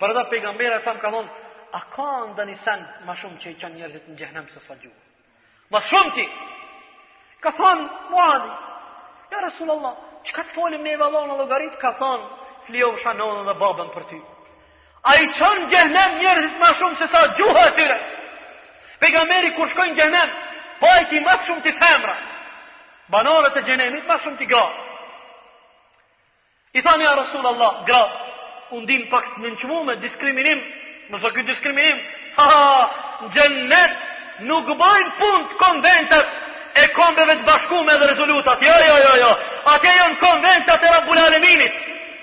Për ata pejgamberi alejhi selam ka thonë, a ka ndonjë sen ma shumë që i çon njerëzit në xhehnem se sa gjuha? Ma shumë ti. Ka thonë Muadi, ja Rasulullah, çka të folim ne vallë a na llogaritet ka thonë, flijofsha nanën dhe babën për ty. A i çon në xhehnem njerëzit ma shumë se sa gjuha e tyre? Pejgamberi kur shkoi në xhehnem, pajti ma së shumti femra. Banorët e xhehnemit ma së shumti gra. I thanë ja Rasul Allah, gra, u ndien pak të nënçmume diskriminim, mos o ky diskriminim, ha ha, në xhenet nuk bajnë punë konventat e kombeve të bashkume dhe rezolutat. Jo, jo, jo, jo, atje janë konventat e rabulaleminit.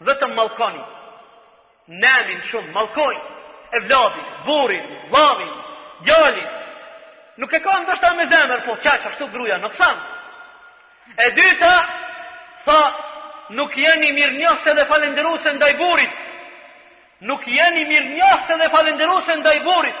Vetëm mallkoni. Nemin shumë, mallkojnë evladin, burrin, vllavin, gjallin. Nuk e ka ndoshta me zemër, po çaq ashtu gruaja noksan. E dyta, tha, nuk jeni mirënjohëse dhe falenderuse ndaj burrit. Nuk jeni mirënjohëse dhe falenderuse ndaj burrit.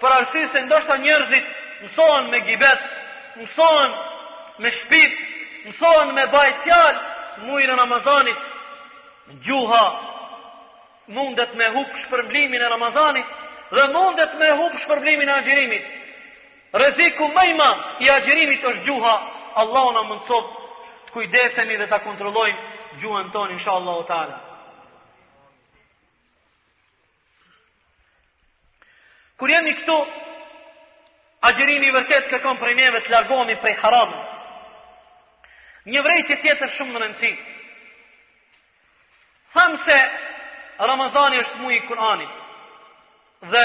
Për arsye se ndoshta njerëzit mësohen me gibet, mësohen me shpif, mësohen me bajt fjalë, mujin e Ramazanit, gjuha mundet me hup shpërblimin e Ramazanit dhe mundet me hup shpërblimin e agjerimit. Rreziku më i madh i agjerimit është gjuha, Allahu na mundsoftë të kujdesemi dhe ta kontrollojmë gjuhën tonë inshallahu taala. Kur jemi këtu, agjërimi i vërtetë kërkon prej neve të largohemi prej haramit. Një vrejtje tjetër shumë me rëndësi. Thamë se Ramazani është muji i Kur'anit dhe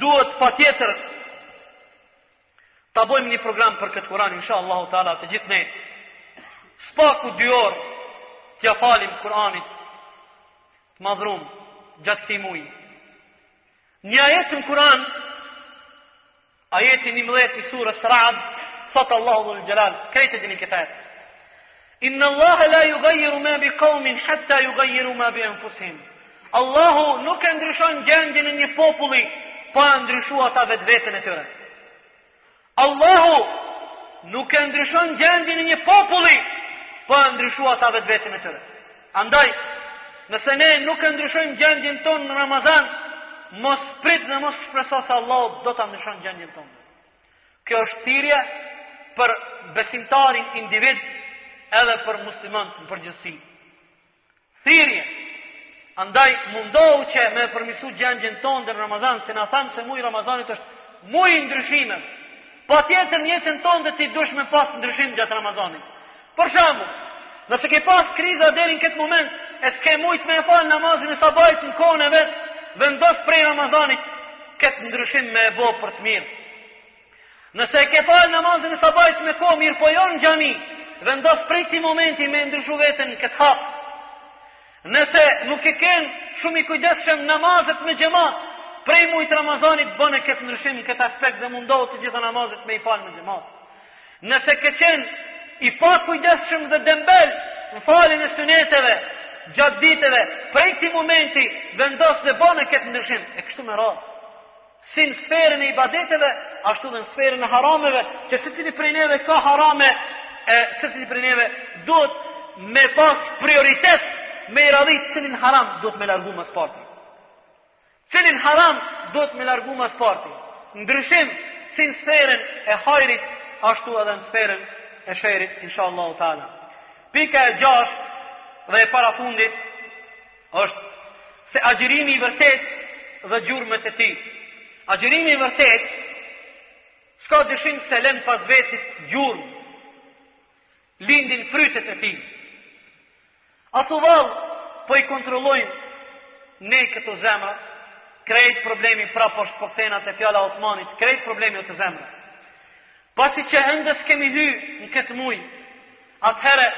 duhet patjetër Ta bëjmë një program për këtë Kur'an inshallahu taala të gjithë ne. S'paku dy orë t'ia falim Kur'anit të madhnum gjatë këtij muaji. Një ajet në Kur'an ajeti 19 i surës Ra'd, thotë Allahu dhul Jalal, krejt e dini këtë ajet. Inna Allahe la yughayiru ma bi qawmin hatta yughayiru ma bi anfusihim. Allahu nuk e ndryshon gjendjen e një populli pa e ndryshuar ata vetveten e tyre. Allahu nuk e ndryshon gjendjen e një populli pa e ndryshuar ata vetveten e tyre. Andaj, nëse ne nuk e ndryshojmë gjendjen tonë në Ramazan, mos prit dhe mos shpreso se Allahu do ta ndryshon gjendjen tonë. Kjo është thirrje për besimtarin individ edhe për muslimanët në përgjithësi. Thirrje Andaj mundohu që me përmisu gjendjen tonde në Ramazan, se na thamë se muji i Ramazanit është muji i ndryshimeve. Patjetër n'jetën tonde ti duhesh me pas ndryshim gjatë Ramazanit. Për shembull, nëse ke pas kriza deri në këtë moment e s'ke mujt me e fal namazin e sabajt në kohën e vet, vendos prej Ramazanit këtë ndryshim me e bo për të mirë. Nëse e ke fal namazin e sabajt me kohë mirëpo jo në xhami, vendos prej këtij momenti me ndryshu veten në këtë hap. Nëse nuk je ken shumë i kujdesshëm namazet me xhamat, prej mujit Ramazanit bone këtë ndryshim në këtë aspekt dhe mundohu të gjitha namazet me i fal me xhamat. Nëse ke qenë i pakujdesshëm dhe dembel në faljen e suneteve gjatë ditëve, prej këtij momenti vendos dhe bone këtë ndryshim e kështu me radhë. Si në sferën e ibadeteve, ashtu edhe në sferën e harameve, që secili prej neve ka harame, e secili prej neve duhet me pas prioritet me i radhit cilin haram duhet me largu ma s'pari. Cilin haram duhet me largu ma s'pari. Ndryshim si në sferën e hajrit, ashtu edhe në sferën e sherrit, insha Allahu teala. Pika e gjashtë dhe e parafundit, Është se agjërimi i vërtetë dhe gjurmët e tij. Agjërimi i vërtetë s'ka dyshim se len pas vetit gjurmë. Lindin frytet e tij. A thu vallë, po i kontrollojmë ne këto zemra, krejt problemi pra osht, po kthena te fjala Otmanit, krejt problemi o te zemra. Pasi që ende s'kemi hy në këtë muj, atëherë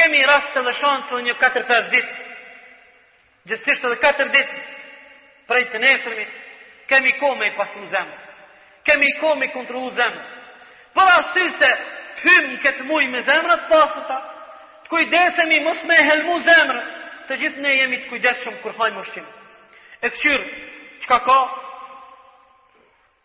kemi rast edhe shansë edhe një 4-5 ditë. Gjegjësisht edhe 4 ditë prej të nesërmit, kemi kohë me pastru zemrën. Kemi kohë me kontrollu zemrën. Për arsye të hymë në këtë muj me zemra të pastra, të kujdesemi mos me helmu zemrën, të gjithë ne jemi të kujdesshëm kur hajmë ushqim. E kqyr, çka ka?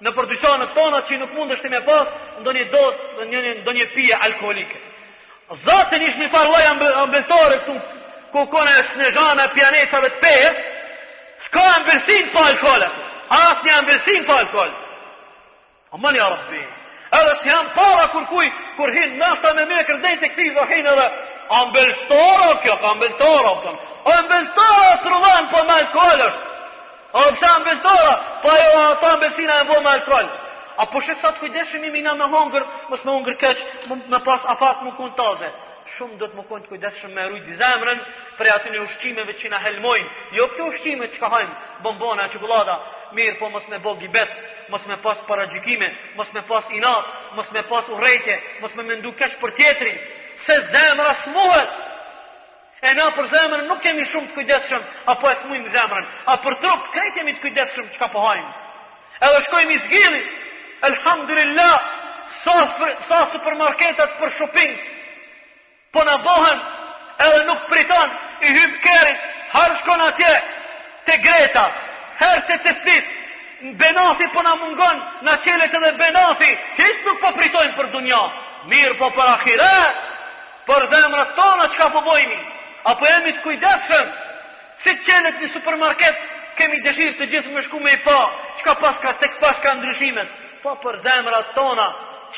Nëpër dyqanet tona që nuk mundesh ti me pas ndonjë dozë, ndonjë ndonjë pije alkoolike. Zaten isht një farë lloj ambëltore këtu ku kone e snezhana e pjanecave të Pejës, s'ka ambëlsinë pa alkool aty. Asnjë ambëlsinë pa alkool. Aman ja Rabbi, edhe si jam para kur kuj, kur hin nashta me me kërdej të këti zohin edhe, ambëltore o kjo, ambëltore o këtëm, ambëltore o së rëvan po me alkool është. A pse ambëltore, po ajo asht ambëlsina e bome me alkool. A po sheh sa të kujdesshëm jemi na me hongër, mos me hongër keq, me pas afat, me kon taze. Shumë duhet me kon të kujdesshëm me rujt zemrën prej atyne ushqimeve që na helmojnë. Jo këto ushqime çka hajm, bombona, çokolada, mirëpo mos me bo gibet, mos me pas paragjykime, mos me pas inat, mos me pas urrejtje, mos me mendu keq për tjetrin, se zemra smuhet. E na për zemrën nuk jemi shumë të kujdesshëm, a po e smujmë zemrën, a për trup krejt jemi të kujdesshëm çka po hajmë. Edhe shkojmë i zgjidhim. Elhamdulillah, sa sa supermarketet për shopping po na bohen edhe nuk priton i hyp kerrit, herë shkon atje te Greta, herë te Testis, në Benafi po na mungon, na çelet edhe Benafi, hiç nuk po pritojmë për dunja. Mirëpo për ahiret. Për zemrat tona çka po bojmi? A po jemi të kujdesshëm? Si të çelet një supermarket, kemi dëshirë të gjithë me shku me i pa, çka paska, te ku paska ndryshimet, po për zemrat tona,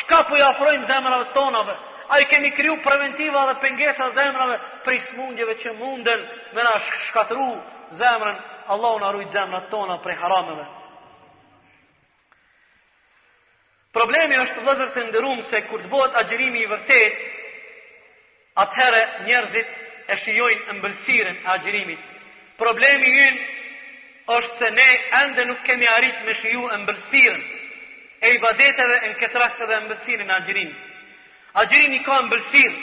çka po i afrojmë zemrave tonave, a i kemi kriju preventiva edhe pengesa zemrave prej smundjeve që munden me na shkatrru zemrën, Allahu na rujt zemrat tona prej harameve. Problemi është vëllezër të nderum se kur të bohet agjërimi i vërtetë, atëherë njerëzit e shijojnë ëmbëlsirën e agjërimit. Problemi ynë është se ne ende nuk kemi arrit me shiju ëmbëlsirën e ibadeteve në këtë rast edhe ëmbëlsirën e agjërimit. Agjërimi ka ëmbëlsirë.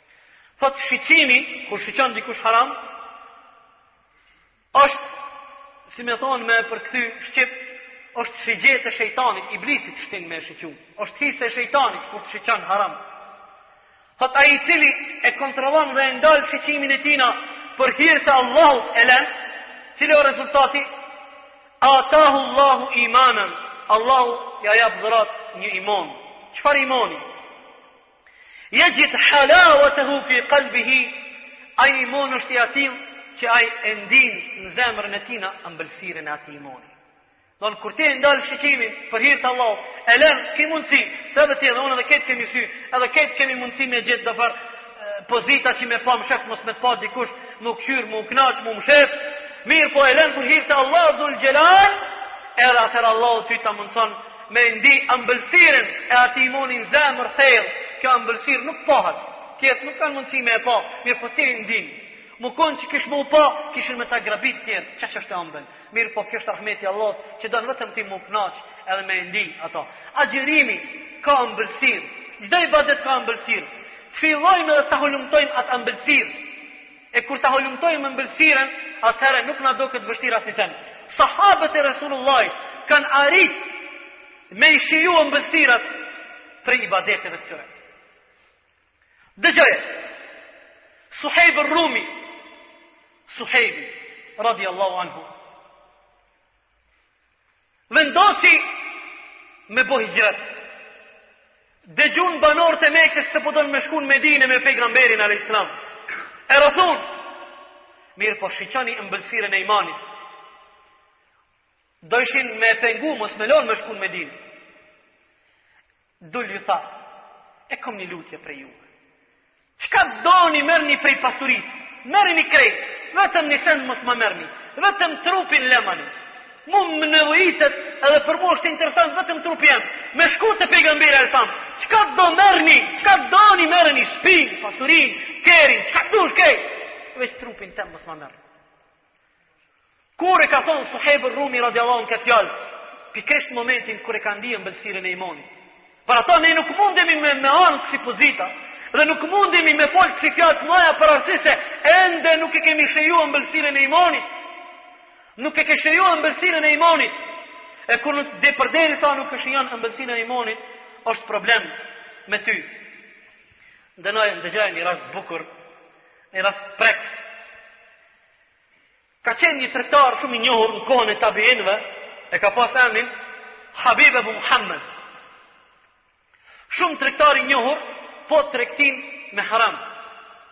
Thotë shiqimi, kur shiqon dikush haram, është, si me thon me për kthy shqip, është shigjetë e shejtanit, iblisit shtin me shiqu, është hise e shejtanit kur të shiqon haram. Thotë ai i cili e kontrollon dhe e ndal shiqimin e tijna për hir të Allahut e len, cili o rezultati, atahu Allahu imanen, Allahu ja jep dhuratë një iman. Çfarë imani? Jexhid halavetehu fi kalbihi, ai imon është i atillë që ai e ndin në zemrën e tijna ëmbëlsirën e atij imoni. Don kur ti e ndal shikimin për hir të Allahut, e len, ki mundsi, se edhe ti edhe unë edhe krejt kemi sy, edhe krejt kemi mundsi me gjet do far pozita që me pa mshef mos me të pa dikush, me kqyr, m'u knaq, m'u mshef. Mirëpo e len për hir të Allahut dhul xhelal, edhe atëherë Allahu ty ta mundson Me e ndi ambëlsirën e atij imoni në zemër thellë, kjo ambëlsirë nuk pahet, tjerët nuk kanë mundësi me e pa, mirëpo ti e ndin. Me konë që kish mu pa, kishin me ta grabit tjerët, kaq është e ambël. Mirëpo kjo është rahmeti i Allahut që don vetëm ti mu kënaq edhe me e ndi ato. Agjërimi ka ambëlsirë, çdo ibadet ka ambëlsirë. Fillojmë edhe ta hulumtojmë atë ambëlsirë. E kur ta hulumtojmë ëmbëlsirën, atëherë nuk na duket vështirë asnjë send. Sahabët e Resulullahit, kanë arrit me i shiju ëmbëlsirat prej ibadeteve të tyre. Dëgjojeni. Suhejb Rumi. Suhejb radiallahu anhu. Vendosi me bo hijret. Dëgjojnë banorët e Mekës se po don me shku në Medinë me pejgamberin alayhis salam. E rrethojnë. Mirëpo shiqoni ëmbëlsirën e imanit. Dojshin me pengu mos me e lon me shku në Medinë. Dul u tha, E kom një lutje prej juve. Çka doni merrni prej pasuris, merrni krejt, vetëm një send mos ma merrni, vetëm trupin lemëni. Mu më nevojitet edhe për mu është interesant vetëm trupi jem. Me shku te pejgamberi alejhi selam, çka do merrni, çka doni merrni, shpin, pasurin, kerin, çka dush krejt, veç trupin tem mos ma merrni. Kur e ka thonë Suhejb Rumi radiallahu anhu këtë fjallë, pikrisht në momentin kur e ka ndijë mbëlsirin e imonit. Për ata ne nuk mundemi me, me marrë kësi pozita, dhe nuk mundemi me folë kësi fjallë të mdhaja për arsye se ende nuk e kemi shiju mbëlsirin e imonit. Nuk e ke shiju mbëlsirin e imonit. E kur nuk dhe përderisa nuk e shijon mbëlsirin e imonit, është problem me ty. Ndëgjoj, ndëgjoni një rast t'bukur, një rast prekës, Ka qenë një tregtar shumë i njohur në kohën e tabiinëve, e ka pas emrin Habib Ebu Muhammad. Shumë tregtar i njohur po tregtinë me haram.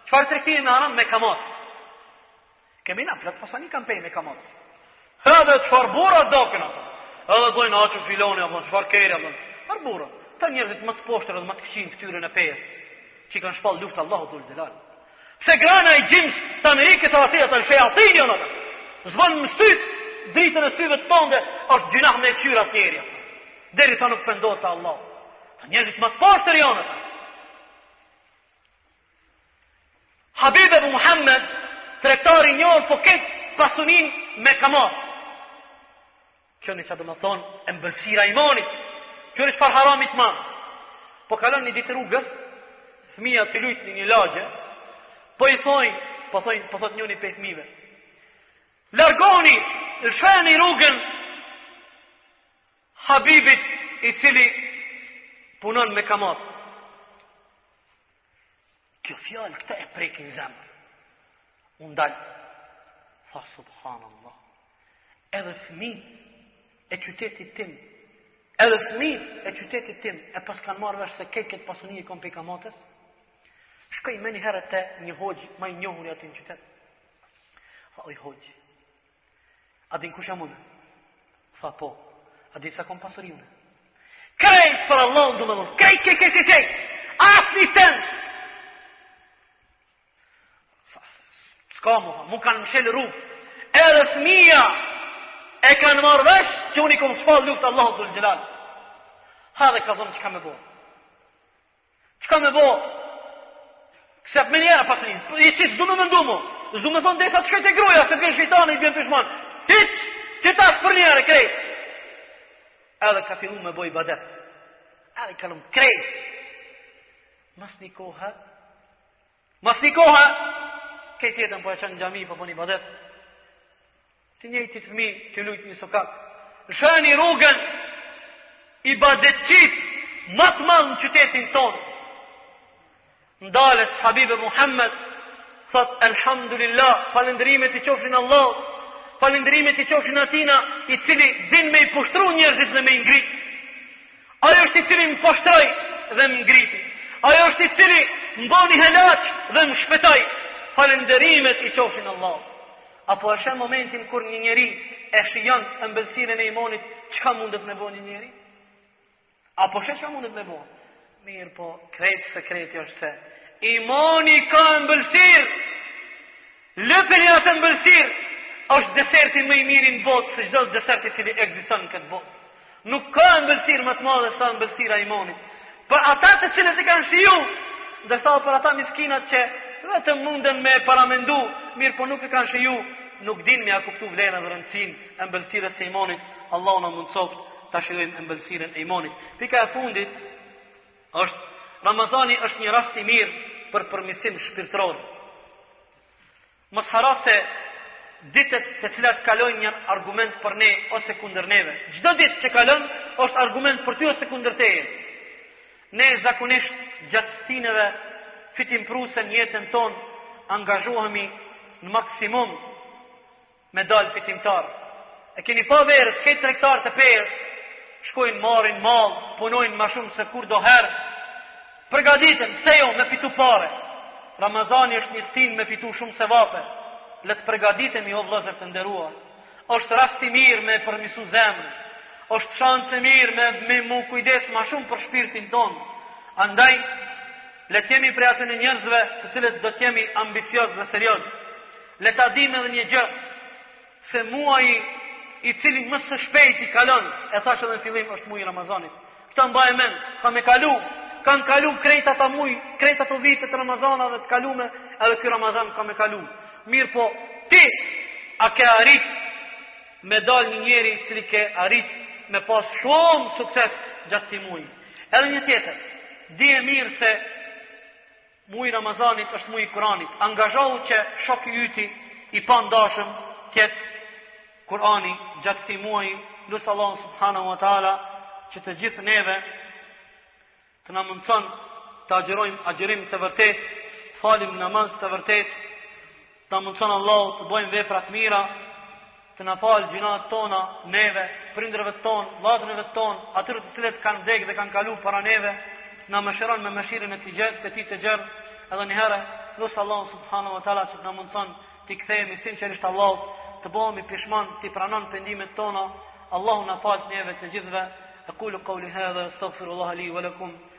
Çfarë tregtie me haram? Me kamat. Kemi na plot pasanikë kampej me kamat. Edhe çfarë burra doken ata. Edhe bëjnë a, filani çfarë kerri ka. Çfarë burra? Këta njerëzit më të poshtër dhe më të këqinj në fytyrën e qejes, që i kanë shpall luftë Allahu dhul xhelalit. Se gradat e gjysmës të Amerikës aty atë shejatin janë ata. S'bon me sytë dritën e syve të tand, është gjynah me e kqyr at njeri. Derisa nuk pendohet te Allahu. Këta njerëzit më të poshtër janë. Habib Ebu Muhammed, tregtari i njohur po këtë pasunin me kamat. Kqyrni çka domethonë ëmbëlsira e imanit. Kqyrne çfarë harami t'madh. Po kalon një ditë rrugës, fëmija tu lujt në një lagje, po i thojn, po thojn, po thot njëri prej fëmijëve. Largonu, lëshoni rrugën Habibit i cili punon me kamat. Kjo fjalë këta e preku n'zemër. U ndal. Tha subhanallah. Edhe fëmijt e qytetit tim, edhe fëmijt e qytetit tim, e paskan marrë vesh se qe këtë pasuni e kom pej kamates, shkoi menjëherë te një hoxhë, ma i njohuri aty në qytet. Tha o hoxhë, A din kush jam unë? Tha po. A din sa kom pasuri unë? Krejt për Allah un du me dhon. Krejt, krejt, krejt, krejt, krejt. Asnjë cent. S'ka mo, m'u kanë mshelë rrugët. Edhe fëmija e kanë marrë vesh që unë i kom shpallë luftë Allahut azze ve xhel. Hajde kallzom çka me bo. Çka me bo? Kse menjëherë pas një. I si s'du me mendu mo. S'du me thonë derisa të shkoj te gruja, se më gjen shejtani i bjen pishman. Hiq, qiti tash përnjëherë krejt. Edhe ka fillu me bo ibadet. Edhe i ka lonë krejt. Mas një kohe, mas një kohe, krejt jetën po e çon n'xhami, po bon ibadet. Të njëjtit fëmijë që luajnë në sokak, lëshoni rrugën ibadetçiut më të madh në qytetin tonë. Ndalet Habibe Muhammed thot elhamdulillah, falënderimet i qofshin Allahut, falënderimet i qofshin Atina, i cili din me i poshtru njerëzit dhe me i ngrit. Ai është i cili më poshtroi dhe më ngriti. Ai është i cili më boni helaq dhe më shpëtoi. Falënderimet i qofshin Allahut. A po e sheh momentin kur një njeri e shijon ëmbëlsirën e imanit, çka mundet me bo një njeri? A po sheh çka mundet me bo? Mirëpo, krejt sekreti është se imani ka ëmbëlsirë. Lypeni atë ëmbëlsirë. Është deserti më i mirë në botë se çdo desert i cili ekziston në këtë botë. Nuk ka ëmbëlsirë më të madhe sa ëmbëlsira e imanit. Për ata të cilët e kanë shiju, ndërsa për ata miskinat që vetëm munden me paramendu, mirëpo nuk e kanë shiju, nuk din me ia kuptu vlerën dhe rëndësinë e ëmbëlsirës së imanit, Allahu na mundësoftë ta shijojmë ëmbëlsirën e imanit. Pika e fundit është, Ramazani është një rast i mirë për përmisim shpirtëror. Mos harro se ditët të cilat kalojnë janë argument për ne ose kundër neve. Çdo ditë që kalon është argument për ty ose kundër teje. Ne zakonisht gjatë stinëve fitimprurëse në jetën tonë, angazhohemi në maksimum me dalë fitimtar. E keni pa verës, këta tregtarët e Pejës, shkojnë marrin mall, punojnë ma shumë se kurdoherë, Përgatiten, pse jo, me fitu pare. Ramazani është një stinë me fitu shumë sevape. Le të përgatitemi, o vëllezër të nderuar. Është rast i mirë me e përmisu zemrën. Është shansë e mirë me, me mu kujdes ma shumë për shpirtin tonë. Andaj, le të jemi prej atyne njerëzve të cilët do të jemi ambicioz dhe serioz. Le ta dimë edhe një gjë, se muaji i cili më së shpejti kalon, e thash edhe në fillim është muaji i Ramazanit. Këtë mbaj mend, ka me kalu, kanë kalu krejt ata muaj, krejt ato vite të Ramazanave të kalume, edhe ky Ramazan ka me kalu. Mirëpo, ti a ke arrit me dal një njeri i cili ke arrit me pas shumë sukses gjatë këtij muaji. Edhe një tjetër, dije mirë se Muaji i Ramazanit është muaji i Kur'anit. Angazhohu që shoku i yti i pandashëm të jetë Kur'ani gjatë këtij muaji. Lus Allahun subhanahu wa taala që të gjithë neve të na mundson të agjërojmë agjërim të vërtetë, të falim namaz të vërtetë, Të na mundëson Allahu të bëjmë vepra të mira, të na fal gjynahet tona, neve, prindrëve tonë, vllaznive tonë, atyre të cilët kanë vdek dhe kanë kalu para neve, na mëshiron me mëshirën e të gjerë, të tij të gjerë, edhe një herë, lus Allahun subhanahu wa taala që të na mundëson t'i kthehemi sinqerisht Allahut, të bëhemi pishman, t'i pranon pendimet tona, Allahu na fal të neve të gjithve, ekulu kauli hadha, estagfirullah li ve lekum,